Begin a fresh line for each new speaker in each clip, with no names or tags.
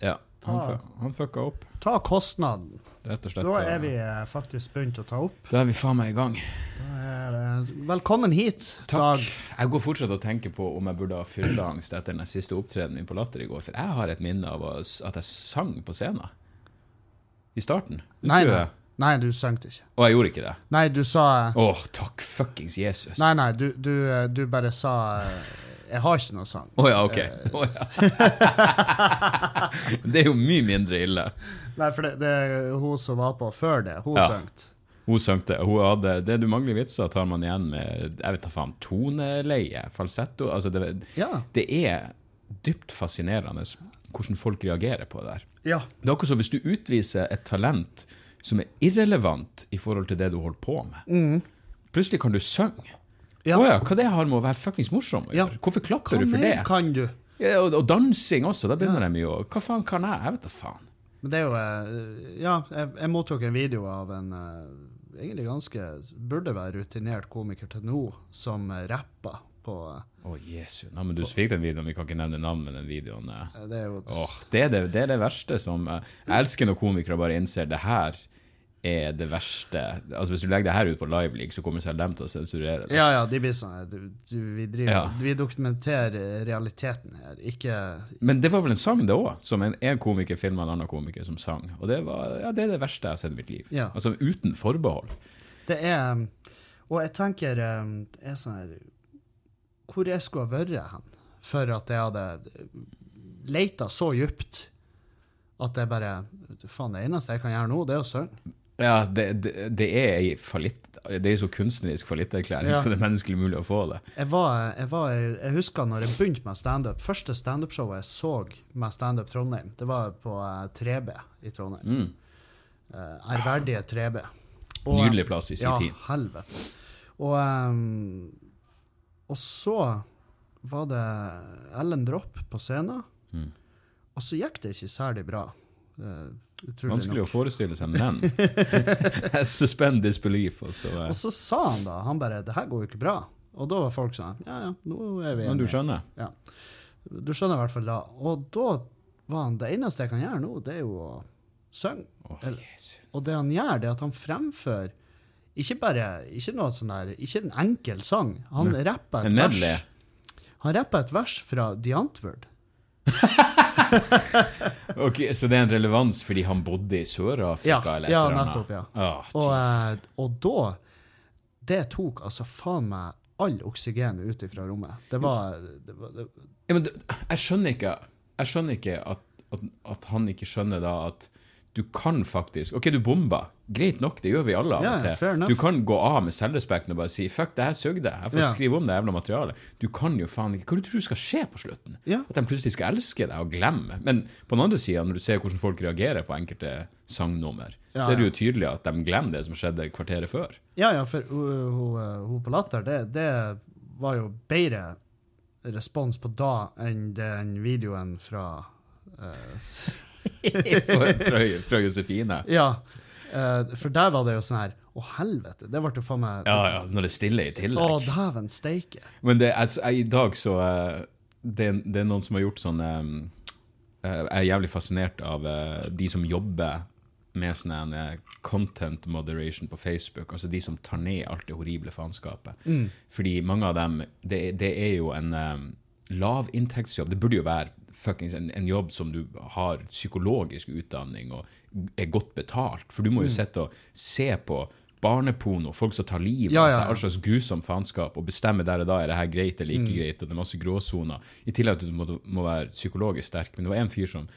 Ja, han, han fucka opp,
Ta kostnaden.
Rett og slett.
Da er vi eh, faktisk begynt å ta opp.
Da er vi faen meg i gang.
Velkommen hit,
Takk.
Dag.
Jeg går fortsatt og tenker på om jeg burde ha fylleangst etter den siste opptredenen min på Latter i går, for jeg har et minne av at jeg sang på scenen. I starten. Husker
Nei,
du
nei.
det?
Nei, du sang ikke.
Og jeg gjorde ikke det.
Nei, du sa
Åh, takk fuckings Jesus.
Nei, nei, du, du, eh, du bare sa eh, Jeg har ikke noe sang.
Å ja, ok. Oh ja. det er jo mye mindre ille.
Nei, for det, det er hun som var på før det. Hun
Ja.
sang.
Hun søngte. Hun hadde, det du mangler vitser, tar man igjen med jeg vet da faen, toneleie, falsetto. Altså, det,
Ja.
det er dypt fascinerende hvordan folk reagerer på det der.
ja.
Det er akkurat som hvis du utviser et talent som er irrelevant i forhold til det du holder på med. Plutselig kan du synge.
Mm. Ja.
Å ja, hva det har med å være fuckings morsom å
Ja.
gjøre? Hvorfor klapper
kan
du for det?
kan du?
Ja, og, og dansing også, da begynner de jo Hva faen kan jeg? Jeg vet da faen.
Men det er jo eh, Ja, jeg, jeg mottok en video av en eh, egentlig ganske Burde være rutinert komiker til nå, som rapper på Å,
Å, jesu. Nei, men du fikk den videoen, vi kan ikke nevne navn, men den videoen eh,
Det er jo
Åh, det, er det, det er det verste som eh, Jeg elsker når komikere bare innser det her er det verste. Altså Hvis du legger det her ut på live league, så kommer selv dem til å sensurere det.
Ja, ja, de blir sånn du, du, Vi driver
Ja.
Vi dokumenterer realiteten her, ikke
Men det var vel en sang, det òg, som en, en komiker filma en annen komiker som sang. Og det, var, ja, det er det verste jeg har sett i mitt liv.
Ja.
Altså uten forbehold.
Det er Og jeg tenker eh, det er sånn her Hvor jeg skulle ha vært hen for at jeg hadde leita så djupt at jeg bare Faen, det eneste jeg kan gjøre nå, det er å synge.
Ja, det, det, det er ei fallitt Det er ei så kunstnerisk fallitterklæring,
Ja.
så det er menneskelig mulig å få det.
Jeg, var, jeg, var, jeg husker når jeg begynte med standup. Første standup-showet jeg så med Standup Trondheim, det var på eh, 3B i Trondheim.
Mm.
Eh, ærverdige 3B. Og-
Nydelig plass i sin
ja,
tid.
helvete. Og, og så var det Ellen Dropp på scenen,
Mm.
og så gikk det ikke særlig bra. Uh, utrolig
Vanskelig å forestille seg, men I suspend disbelief. Og så, eh,
Og så sa han da, han bare 'det her går jo ikke bra'. Og da var folk sånn 'ja ja, nå er vi
men du skjønner?
Ja. Du skjønner i hvert fall da. Og da var han 'det eneste jeg kan gjøre nå, det er jo å synge'.
Oh,
Og det han gjør, det er at han fremfører ikke bare ikke noe sånn der, ikke en enkel sang. Han rapper et vers. Han rapper et vers fra The Antwoord.
Ok, Så det er en relevans fordi han bodde i Sør-Afrika?
Ja,
eller
ja, nettopp, ja.
Oh,
Og, eh, og da Det tok altså faen meg all oksygen ut ifra rommet. Det var, det var det,
Ja, men det, jeg skjønner ikke, jeg skjønner ikke at, at, at han ikke skjønner da at du kan faktisk Ok, du bomba. Greit nok, det gjør vi alle av og til. Du kan gå av med selvrespekten og bare si 'fuck, det her sugde', jeg får
Ja.
skrive om det jævla materialet. Du kan jo faen ikke Hva du tror du skal skje på slutten?
Ja.
At de plutselig skal elske deg og glemme. Men på den andre sida, når du ser hvordan folk reagerer på enkelte sangnummer,
Ja,
så er det jo tydelig at de glemmer det som skjedde kvarteret før.
Ja, ja, for hun, hun, hun på Latter, det, det var jo bedre respons på da enn den videoen fra eh,
fra, fra, fra Josefine.
Ja, eh, for der var det jo sånn her Å, helvete! Det ble jo faen meg
Ja, ja, når det er stille i tillegg.
Å, dæven steike.
Men det, altså, jeg, i dag så eh, det, det er noen som har gjort sånn eh, Jeg er jævlig fascinert av de som jobber med sånn en, content moderation på Facebook. Altså de som tar ned alt det horrible faenskapet. Fordi mange av dem Det, det er jo en um, lavinntektsjobb. Det burde jo være fuckings en, en jobb som du har psykologisk utdanning og er godt betalt. For du må jo sitte og se på barneporno, folk som tar livet
Ja,
av
ja,
seg,
ja.
all slags grusom faenskap, og bestemme der og da er det her greit eller
Mm.
ikke greit, og det er masse gråsoner. I tillegg til at du må, må være psykologisk sterk. Men det var en fyr som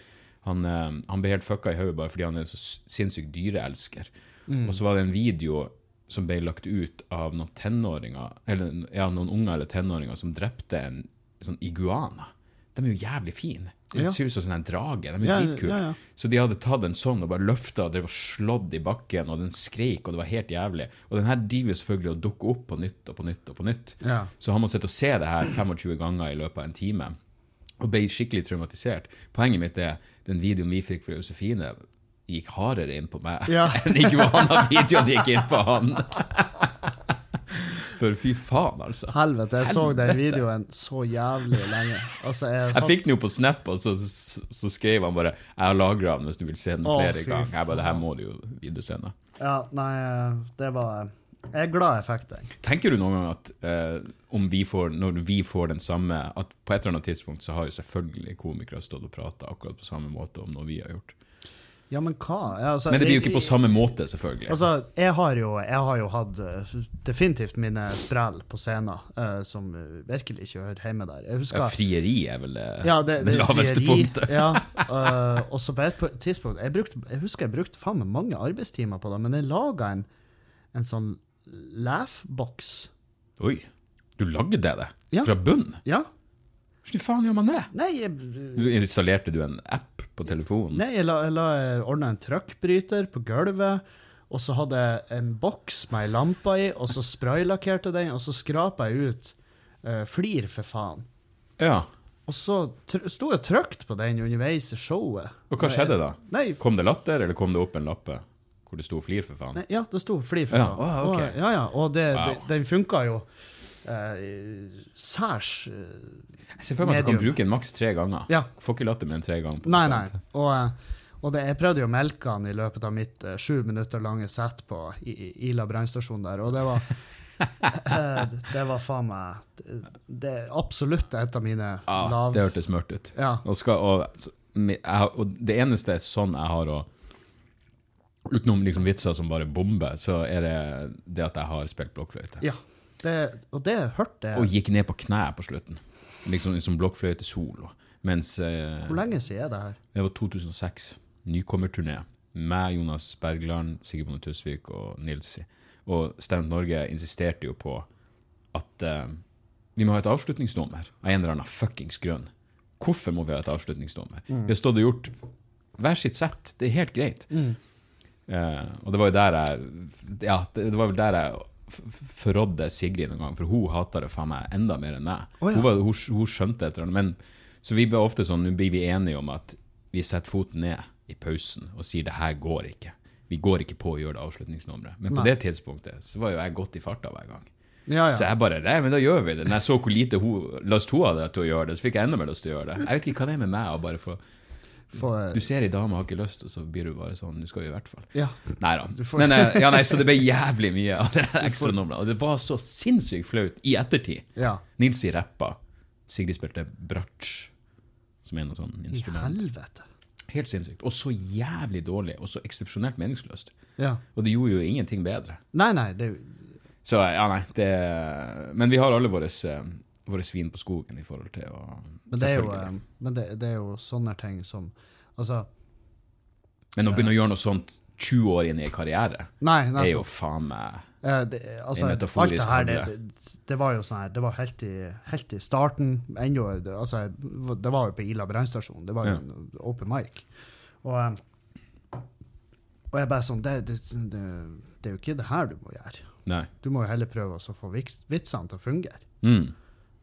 han, eh, han ble helt fucka i hodet bare fordi han er så sinnssykt dyreelsker.
Mm.
Og så var det en video som ble lagt ut av noen tenåringer, eller ja, noen unger eller tenåringer som drepte en sånn iguana. De er jo jævlig fine. Det ser ut som en drage. De er
Ja,
dritkule.
ja, ja.
Så de hadde tatt en sånn og bare løfta og drev og slått i bakken, og den skreik, og det var helt jævlig. Og den her driver selvfølgelig og dukker opp på nytt og på nytt og på nytt. Så han må sitte og se det her 25 ganger i løpet av en time, og ble skikkelig traumatisert. Poenget mitt er den videoen vi fikk fra Josefine, gikk hardere inn på meg enn Johanna-videoen gikk inn på han. For fy faen, altså.
Helvete, jeg så den videoen så jævlig lenge. Altså, jeg,
Jeg fikk den jo på Snap, og så, så, så skrev han bare 'Jeg har lagra den hvis du vil se den flere ganger'. Jeg bare 'Det her må du jo videosende'.
Ja, nei, det var Jeg er glad jeg fikk den.
Tenker du noen gang at eh, om vi får, når vi får den samme At på et eller annet tidspunkt så har jo selvfølgelig komikere stått og prata akkurat på samme måte om noe vi har gjort.
Ja, men hva? Ja, altså,
Men det blir jo ikke på samme måte, selvfølgelig.
Altså, jeg har jo, jeg har jo hatt eh, definitivt mine sprell på scenen uh, som virkelig ikke hører hjemme der. Husker
ja, frieri er vel eh,
Ja, det,
det
det
laveste
frieri.
punktet.
ja, uh, og så på et tidspunkt jeg, brukte, jeg husker jeg brukte faen meg mange arbeidstimer på det, men jeg laga en, en sånn laugh-boks.
Oi. Du lagde det?
Ja.
Fra bunn?
Ja.
Hvordan faen gjør man det?
Nei, jeg,
Du installerte du en app på telefonen?
nei, jeg, la, jeg, la, jeg ordna en trøkkbryter på gulvet, og så hadde jeg en boks med ei lampe i, og så spraylakkerte den, og så skrapa jeg ut øh, flir, for faen.
Ja.
Og så tr sto jeg trygt på den underveis i showet.
Og hva skjedde da?
Nei,
Kom det latter, eller kom det opp en lappe hvor det sto 'flir', for faen?
Nei, ja, det sto flir for
Ja,
faen.
ok.
Og, ja, ja, og det,
Wow.
det, den funka jo eh, særs eh,
Jeg ser for meg at du kan bruke den maks tre ganger.
Ja.
Får ikke latter mer enn tre ganger.
Nei, nei. Og, eh, og det, jeg prøvde jo å melke han i løpet av mitt eh, sju minutter lange sett på I- I- Ila brannstasjon der, og det var eh, Det var faen meg det, det er absolutt et av mine
Ja,
lav...
det hørtes mørkt ut.
Ja.
Og, skal, og, jeg, og det eneste er sånn jeg har å Utenom liksom vitser som bare bomber, så er det det at jeg har spilt blokkfløyte.
ja. Det, og det hørte jeg
Og gikk ned på kne på slutten. Liksom som blokkfløyte sol. Mens eh,
Hvor lenge siden er det her?
det var 2006. Nykommerturné. Med Jonas Bergland, Sigurd Bonde Tusvik og Nilsi. Og Stand Norge insisterte jo på at eh, vi må ha et avslutningsnummer av en eller annen fuckings grunn. Hvorfor må vi ha et avslutningsnummer? Vi har stått og gjort hver sitt sett. Det er helt greit. Eh, og det var jo der jeg Ja, det, det var vel der jeg forrådde Sigrid noen gang, for hun hata det faen meg enda mer enn meg.
Oh, ja.
hun, var, hun, hun skjønte et eller annet. Men, så vi ble ofte sånn, nå blir vi enige om at vi setter foten ned i pausen og sier det her går ikke. Vi går ikke på å gjøre det avslutningsnummeret. Men på
Nei.
det tidspunktet så var jo jeg godt i farta hver gang.
Ja,
Så jeg bare Nei, men da gjør vi det. Når jeg så hvor lite hun, lyst hun hadde til å gjøre det, så fikk jeg enda mer lyst til å gjøre det. Jeg vet ikke hva det er med meg å bare få
Få,
Du ser ei dame har ikke lyst, og så blir du bare sånn Du skal jo i hvert fall.
ja.
Nei da. Men eh, ja, nei, så det ble jævlig mye av det ekstranummeret. Og det var så sinnssykt flaut i ettertid.
ja.
Nilsi rappa. Sigrid spilte bratsj, som er noe sånn instrument.
I helvete.
Helt sinnssykt. Og så jævlig dårlig, og så eksepsjonelt meningsløst.
Ja.
Og det gjorde jo ingenting bedre.
Nei, nei, det
Så ja, nei, det Men vi har alle våre, eh, våre svin på skogen i forhold til å
Men det er jo, eh, men det, det er jo sånne ting som Altså,
Men å begynne å gjøre noe sånt 20 år inn i en karriere,
nei,
er jo faen meg
Eh, det, altså,
En
alt
metaforisk
det her, det, det, var jo sånn her, det var helt i, helt i starten, ennå, altså, det var jo på Ila brannstasjon, det var jo
Ja.
en open mic. Og, eh, og jeg bare sånn, det, det, det, det er jo ikke det her du må gjøre.
Nei.
Du må jo heller prøve å få vitsene til å fungere.
Mm.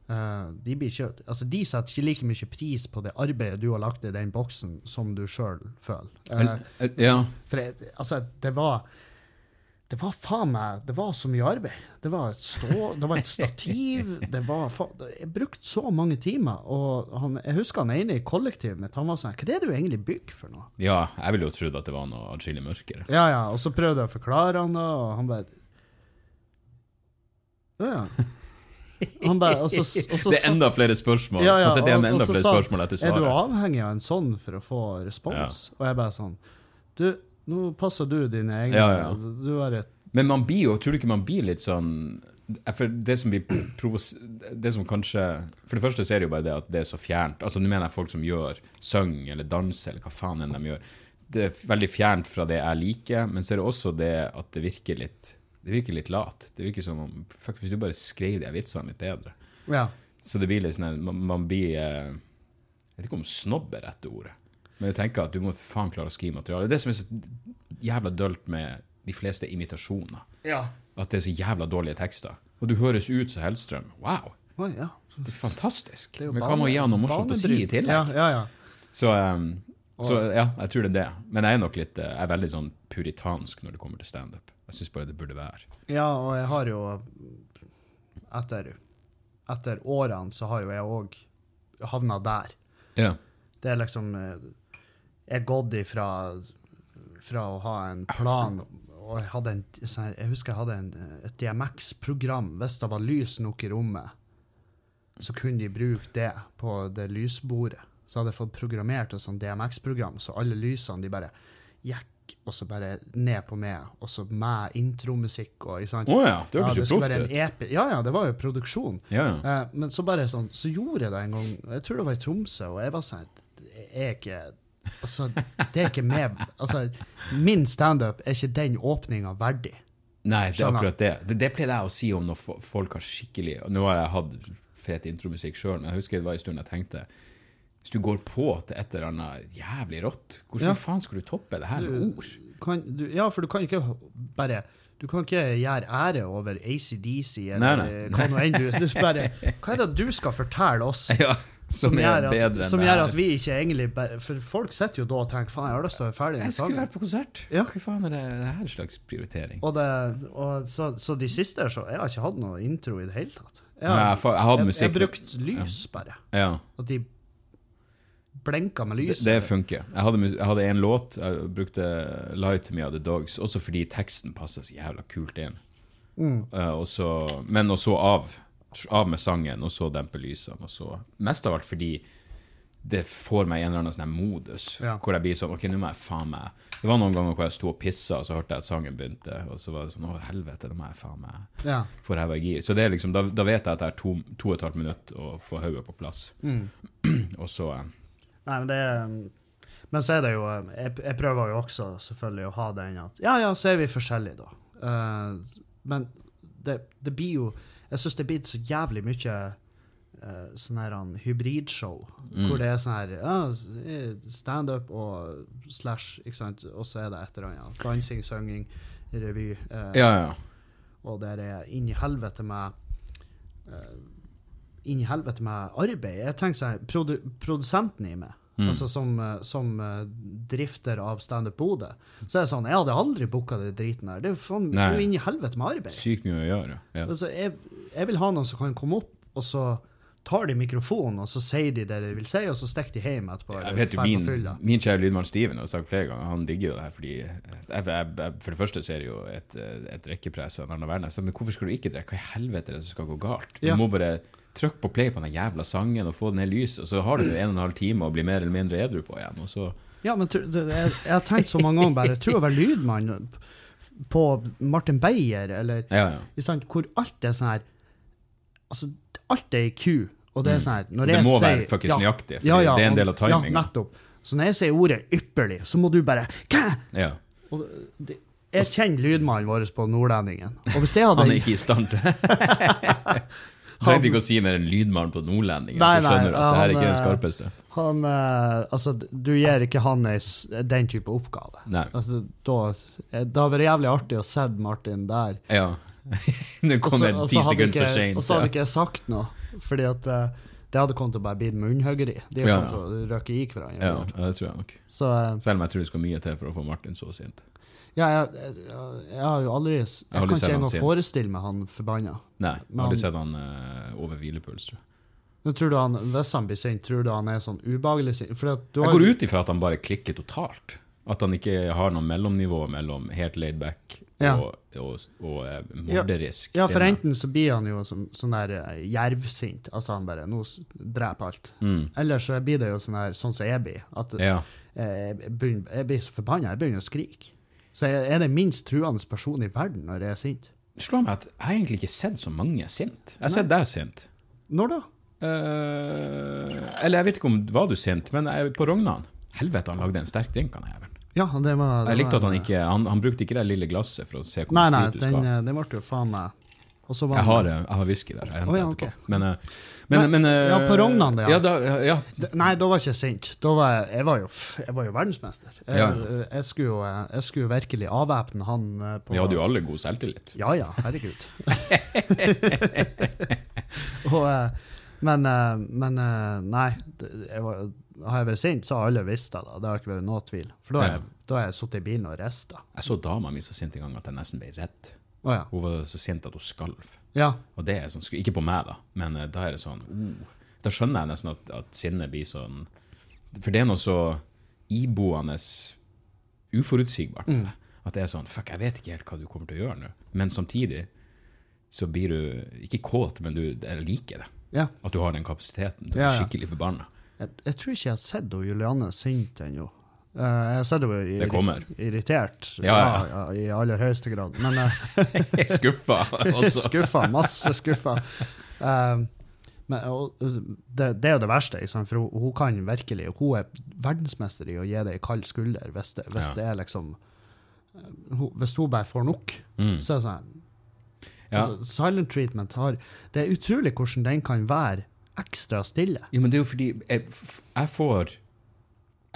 Eh, de, ikke, altså, de setter ikke like mye pris på det arbeidet du har lagt i den boksen, som du sjøl føler.
Uh, Ja.
for jeg, altså, det var Det var faen meg Det var så mye arbeid. Det var et, stå, det var et stativ det var Jeg brukte så mange timer. Og han, jeg husker han ene i kollektivet mitt. Han var sånn Hva er det du egentlig bygger for noe?
ja, jeg ville jo trodd at det var noe atskillig mørkere.
Ja, ja. Og så prøvde jeg å forklare han det, og han bare Ja, ja. Han bare, og så, og så,
det er enda flere spørsmål.
Ja, ja,
Han sitter igjen med
og-
enda flere
sa
spørsmål etter
Er du
svaret.
avhengig av en sånn for å få respons? Og jeg bare sånn Du, nå passer du dine egne.
Ja, ja.
Du har et
Men man blir jo, tror du ikke man blir litt sånn For det som blir provos... Det som kanskje For det første så er det jo bare det at det er så fjernt. Altså Nå mener jeg folk som gjør synger eller danser eller hva faen enn de gjør. Det er veldig fjernt fra det jeg liker, men så er det også det at det virker litt Det virker litt lat. Det virker som om Fuck, hvis du bare skrev de vitsene litt bedre.
Ja.
Så det blir litt sånn man, man blir eh, Jeg vet ikke om snobb er rette ordet, men jeg tenker at du må for faen klare å skrive materiale. Det er det som er så jævla dølt med de fleste imitasjoner.
Ja.
At det er så jævla dårlige tekster. Og du høres ut som Hellstrøm. Wow!
Oi, ja.
Det er fantastisk.
Det er
Men hva med å gi han noe morsomt å si i tillegg?
Ja, ja, ja.
Så, um, så ja, jeg tror det er det. Men jeg er nok litt eh, Jeg er veldig sånn puritansk når det kommer til standup. Jeg syns bare det burde være.
Ja, og jeg har jo Etter, etter årene så har jo jeg òg havna der.
Ja.
Det er liksom eh, Jeg er gått ifra fra å ha en plan og jeg, hadde en, jeg husker jeg hadde en, et DMX-program. Hvis det var lys nok i rommet, så kunne de bruke det på det lysbordet. Så hadde jeg fått programmert et sånt DMX-program, så alle lysene de bare gikk, og så bare ned på meg, og så med intromusikk og ikke sant?
Oh ja, det hørtes
det
jo proft ut.
Ja, ja, det var jo produksjon.
Ja, ja.
Eh, men så bare sånn, så gjorde jeg det en gang, jeg tror det var i Tromsø, og jeg var sånn, jeg er ikke, altså, det er ikke med, altså, min stand-up er ikke den åpningen verdig.
Nei, det er akkurat det. Det, det pleide jeg å si om når folk har skikkelig Nå har jeg hatt fet intromusikk sjøl, men jeg husker det var en stund jeg tenkte Hvis du går på til et eller annet jævlig rått, hvordan
Ja.
faen skal du toppe det her med ord?
Kan, du, ja, for du kan ikke bare, du kan ikke gjøre ære over ACDC, eller
nei.
hva nå enn du, er. bare, hva er det du skal fortelle oss?
Ja, som,
Som, gjør, at, som gjør at vi ikke egentlig bare, For folk sitter jo da og tenker faen, jeg har lyst til å være ferdig med
Jeg skulle vært på konsert.
Ja.
Hva faen er det, det her slags prioritering?
Og, det, og så, så de siste så Jeg har ikke hatt noe intro i det hele tatt. Jeg,
Nei, jeg, jeg
jeg, jeg brukte lys, bare.
Ja,
At de blenka med
det,
lys.
det funker. Jeg hadde, jeg hadde en låt, jeg brukte Lie to me of the Dogs, også fordi teksten passer så jævla kult inn.
Mm.
Uh, så, men og så av, av med sangen, og så dempe lysene, og så Mest av alt fordi det får meg i en eller annen sånn modus,
Ja.
hvor jeg blir sånn OK, nå må jeg faen meg Det var noen ganger hvor jeg sto og pissa, og så hørte jeg at sangen begynte, og så var det sånn Å, helvete, nå må jeg faen meg
Ja.
få ræva i gir. Så det er liksom, da, da vet jeg at det er to, to og et halvt minutt å få hodet på plass.
Mm.
og så eh,
Nei, men det er- Men så er det jo Jeg, jeg prøver jo også selvfølgelig å ha den at Ja, ja, så er vi forskjellige, da. Uh, men det, det blir jo Jeg syns det blir så jævlig mye uh, sånn her hybridshow,
Mm.
hvor det er sånn her uh, standup og slash, ikke sant, og så er det et eller annet. Dansing, synging, revy. Uh,
Ja, ja.
og der er inn i helvete med eh, inn i helvete med arbeid. Jeg tenker sånn, produ produsenten i meg,
Mm.
altså som, eh, som eh, drifter av Standup Bodø, så er det sånn, jeg hadde aldri booka det driten der. Det er faen, det er jo inn i helvete med arbeid.
Sykt mye å gjøre. Ja.
Altså, jeg, jeg vil ha noen som kan komme opp, og så tar de mikrofonen, og så sier de det de vil si, og så stikker de hjem etterpå.
Jeg vet jo min, min kjære lydmann Steven har sagt flere ganger han digger jo det her fordi jeg, jeg, jeg, For det første så er det jo et, et drikkepress av. Jeg sa, Men hvorfor skal du ikke drikke? Hva i helvete er det som skal gå galt? Du
Ja.
må bare trykke på play på den jævla sangen og få ned lyset, og så har du en og en halv time å bli mer eller mindre edru på igjen. Og så
Ja, men jeg, jeg har tenkt så mange ganger bare, Tro å være lydmann på Martin Beyer, eller
Ja, ja.
hvor alt er sånn her Altså, alt er i ku. og det er sånn her når
Mm. Det må
sier-
være fuckings
ja,
nøyaktig, for det er en del av timingen.
Ja, nettopp. Så når jeg sier ordet 'ypperlig', så må du bare Hæ?!
ja.
Og det, jeg kjenner lydmannen vår på Nordlendingen. Og hvis jeg hadde
Han er ikke i stand til trengte ikke å si mer enn lydmann på nordlendingen,
Nei,
så skjønner du at det her er ikke den skarpeste.
Han eh, Altså, du gir ikke han den type oppgave. Altså, da, eh, det hadde vært jævlig artig å se Martin der.
Ja. Nå
kommer
kom jeg ti sekunder for seint.
Og så hadde ikke jeg sagt noe, fordi at eh, det hadde kommet til å bare bli munnhuggeri. De
Ja,
hadde kommet til å røke i hverandre.
Ja, ja, det tror jeg nok.
Så eh,
Selv om jeg tror det skal mye til for å få Martin så sint.
Ja, jeg, jeg, jeg har jo aldri Jeg,
jeg
kan ikke engang forestille meg han forbanna.
Nei, jeg har aldri sett han uh, over hvilepuls, tror jeg.
Men tror du han, Hvis han blir sint, tror du han er sånn ubehagelig sint?
Jeg går ut ifra at han bare klikker totalt. At han ikke har noe mellomnivå mellom helt laid back
Ja.
og, og, og eh, morderisk
Ja, for enten så blir han jo sånn, sånn der eh, jervsint, altså han bare nå dreper alt.
Mm.
Eller så blir det jo sånn der, sånn som jeg blir, at
Ja.
eh, jeg, begynner, jeg blir så forbanna, jeg begynner å skrike. Så jeg er den minst truende personen i verden når jeg er sint.
Det slår meg at jeg har egentlig ikke sett så mange sint. Jeg har sett deg sint.
Når da?
Eh, eller jeg vet ikke om var du sint, men jeg, på Rognan Helvete, han lagde en sterk drink, han jævelen.
Ja, det var det
Jeg likte at han ikke han, han brukte ikke det lille glasset for å se hvor
Nei, nei,
mye du
den,
skal.
nei, den ble jo faen meg Og så var
Jeg har, eh, jeg har whisky der. Jeg
oh, ja, okay.
Men, eh, men,
Nei,
men uh,
ja, på Rognan, det, ja.
ja. da, ja.
Nei, da var jeg ikke sint. Da var jeg, jeg, var jo, jeg var jo verdensmester. Jeg,
Ja.
jeg, skulle jo, jeg skulle jo virkelig avvæpne han eh, på
Vi hadde jo alle god selvtillit.
Ja ja, herregud. og, eh, men, men nei, jeg var, har jeg vært sint, så har alle visst det. da. Det har ikke vært noe tvil. For da har jeg, da har jeg sittet i bilen og rista.
Jeg så dama mi så sint en gang at jeg nesten ble redd.
Oh, ja.
Hun var så sint at hun skalv.
Ja.
Og det er sånn, ikke på meg, da, men eh, da er det sånn uh, Da skjønner jeg nesten at, at sinnet blir sånn For det er noe så iboende uforutsigbart Mm. At det er sånn Fuck, jeg vet ikke helt hva du kommer til å gjøre nå. Men samtidig så blir du ikke kåt, men du liker det.
ja.
At du har den kapasiteten. Du
Ja, ja.
skikkelig forbanna.
Jeg, jeg tror ikke jeg har sett Julianne sint ennå. Eh, jeg ser du er irrit
Det
irritert,
Ja, ja.
ja, i aller høyeste grad. Men uh,
Skuffa, altså.
skuffa, masse skuffa. Uh, men og, det, det er jo det verste, ikke sant? for hun, hun kan virkelig Hun er verdensmester i å gi deg en kald skulder hvis det, hvis
Ja.
det er liksom eh, hun, Hvis hun bare får nok,
Mm.
så er det sånn
Ja.
altså, Silent treatment har Det er utrolig hvordan den kan være ekstra stille.
Ja, men det er jo fordi jeg, jeg får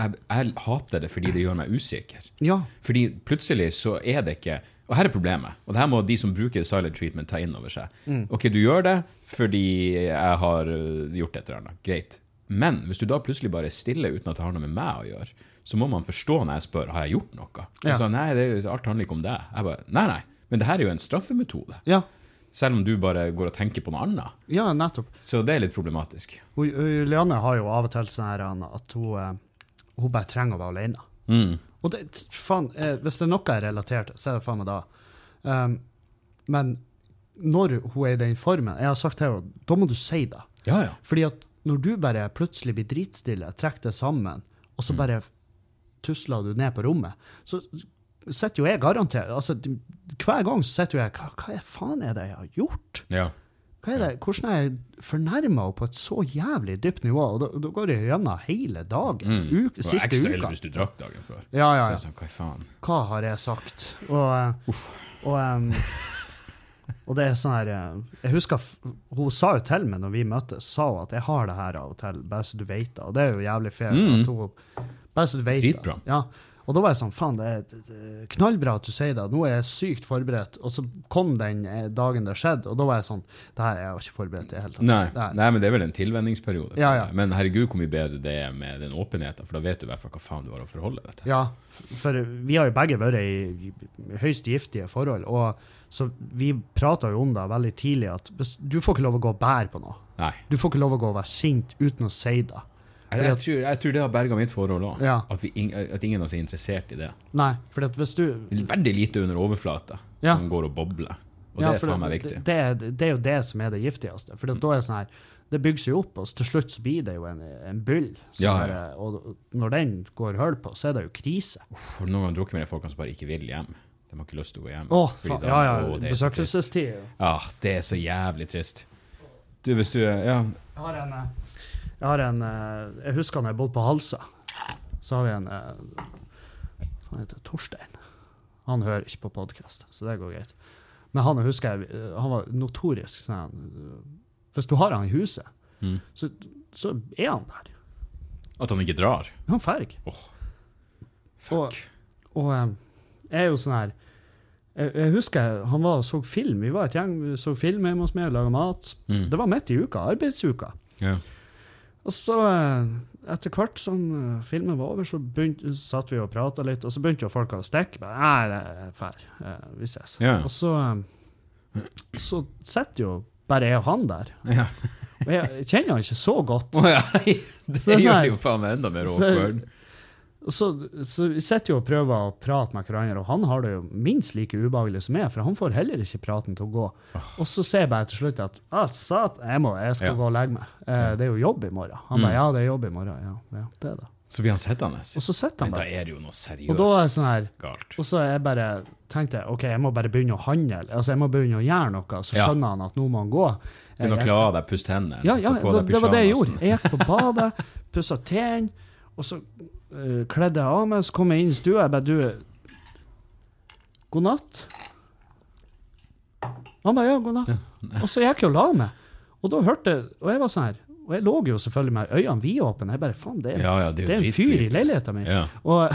jeg, jeg hater det fordi det gjør meg usikker.
Ja.
Fordi plutselig så er det ikke Og her er problemet, og det her må de som bruker silent treatment ta inn over seg. Ok, du gjør det fordi jeg har øh, gjort et eller annet. Greit. Men hvis du da plutselig bare er stille uten at det har noe med meg å gjøre, så må man forstå når jeg spør har jeg gjort noe.
Ja.
Så, nei, det, alt handler ikke om det. Jeg bare, nei, nei. Men det her er jo en straffemetode.
Ja,
Selv om du bare går og tenker på noe annet.
ja nettopp.
Så det er litt problematisk.
Leanne har jo av og til sånn at hun, eh, hun bare trenger å være alene.
Mm.
Og det, faen, eh, hvis det er noe jeg er relatert til, så er det faen meg da. Um, men når hun er i den formen Jeg har sagt til henne, da må du si det.
Ja, ja.
Fordi at når du bare plutselig blir dritstille, trekker det sammen, og så bare tusler du ned på rommet, så sitter jo jeg garantert altså, Hver gang sitter jo jeg hva, hva faen er det jeg har gjort?
ja.
Hva er det, hvordan er jeg fornærma på et så jævlig dypt nivå? Og da, da går det gjennom hele dagen.
Mm.
Uke, siste
ekstra ille hvis du drakk dagen før.
Ja, ja, ja.
sånn, hva faen?
Hva har jeg sagt? Og, og, um, og det er sånn her eh, Jeg husker hun sa jo til meg når vi møttes, sa hun at jeg har det her av og til, bare så du vet det. Og det er jo jævlig fair.
Mm.
bare så du vet det.
Dritbra.
Ja. Og da var jeg sånn, faen, det er, knallbra at du sier det. Nå er jeg sykt forberedt. Og så kom den eh, dagen det skjedde, og da var jeg sånn, det her er jeg ikke forberedt i det hele tatt.
Nei, nei, men det er vel en tilvenningsperiode.
Ja, ja.
Men herregud, hvor mye bedre det er med den åpenheten, for da vet du i hvert fall hva faen du har å forholde deg til.
Ja, for vi har jo begge vært i høyst giftige forhold, og så vi prata jo om det veldig tidlig, at du får ikke lov å gå og bære på noe.
Nei.
Du får ikke lov å gå og være sint uten å si det.
Jeg, jeg, tror, jeg tror det har berga mitt forhold òg.
Ja.
At, at ingen av oss er interessert i det.
Nei, for at hvis du
Veldig lite under overflata
Ja.
som går og bobler. Og
ja,
det er faen meg viktig.
det, er, det er jo det som er det giftigste. For da er det sånn her Det bygger seg opp, og til slutt så blir det jo en, en byll.
ja.
Og når den går hull på, så er det jo krise.
Uff, noen ganger drukket med folk som bare ikke vil hjem. De har ikke lyst til å gå hjem.
Åh,
da-
Ja, ja.
å, det er.
Besøkelsestid.
Ja, det er så jævlig trist. Du, hvis du Ja,
Jeg har en, eh, jeg har en eh, Jeg husker når jeg bodde på Halsa. Så har vi en eh, Han heter Torstein. Han hører ikke på podkast, så det går greit. Men han husker jeg, eh, han var notorisk sånn Hvis du har han i huset,
Mm.
så, så er han der.
At han ikke drar.
Han drar ikke.
Fuck.
Og og jeg er jo sånn her jeg, jeg husker han var og så film. Vi var et gjeng, vi så film hjemme hos meg og laga mat.
Mm.
Det var midt i uka, arbeidsuka.
Ja.
Og så, eh, etter hvert som eh, filmen var over, så begynte, satt vi og prata litt, og så begynte jo folk å stikke. Bare, Nei, det er fær. Eh, Vi ses.
Ja.
Og så, så sitter jo bare jeg og han der.
ja.
Og jeg kjenner han ikke så godt.
Oh, ja. Det
Så sånn
gjør det jo faen meg enda mer awkward.
Så, så vi sitter jo og prøver å prate med hverandre, og han har det jo minst like ubehagelig som meg, for han får heller ikke praten til å gå. Og så ser jeg bare til slutt at ah, sat, jeg, må, jeg skal
Ja.
gå og legge meg. Eh, det er jo jobb i morgen. Han bare
Mm.
ja, det er jobb i morgen. Ja, ja det er det.
Så blir han sittende.
Og så sitter han
Men da er det jo noe seriøst
Og da er sånn her
galt.
Og så er jeg bare, tenkte jeg ok, jeg må bare begynne å handle. Altså, jeg må begynne å gjøre noe. Så
Ja.
skjønner han at nå må han gå.
Begynne å
Jeg-
kle av deg, puste hendene.
ja, ja, det, det var det jeg gjorde. Jeg gikk på badet, pussa tennene, og så eh, kledde jeg av meg, så kom jeg inn i stua. Jeg bare Du, god natt. Han bare ja, god natt. Og så gikk jeg og la meg. Og da hørte Og jeg var sånn her Og jeg lå jo selvfølgelig med øynene vidåpne. Jeg bare faen, det
Ja, ja, det
det er en fyr i leiligheta min.
Ja.
Og,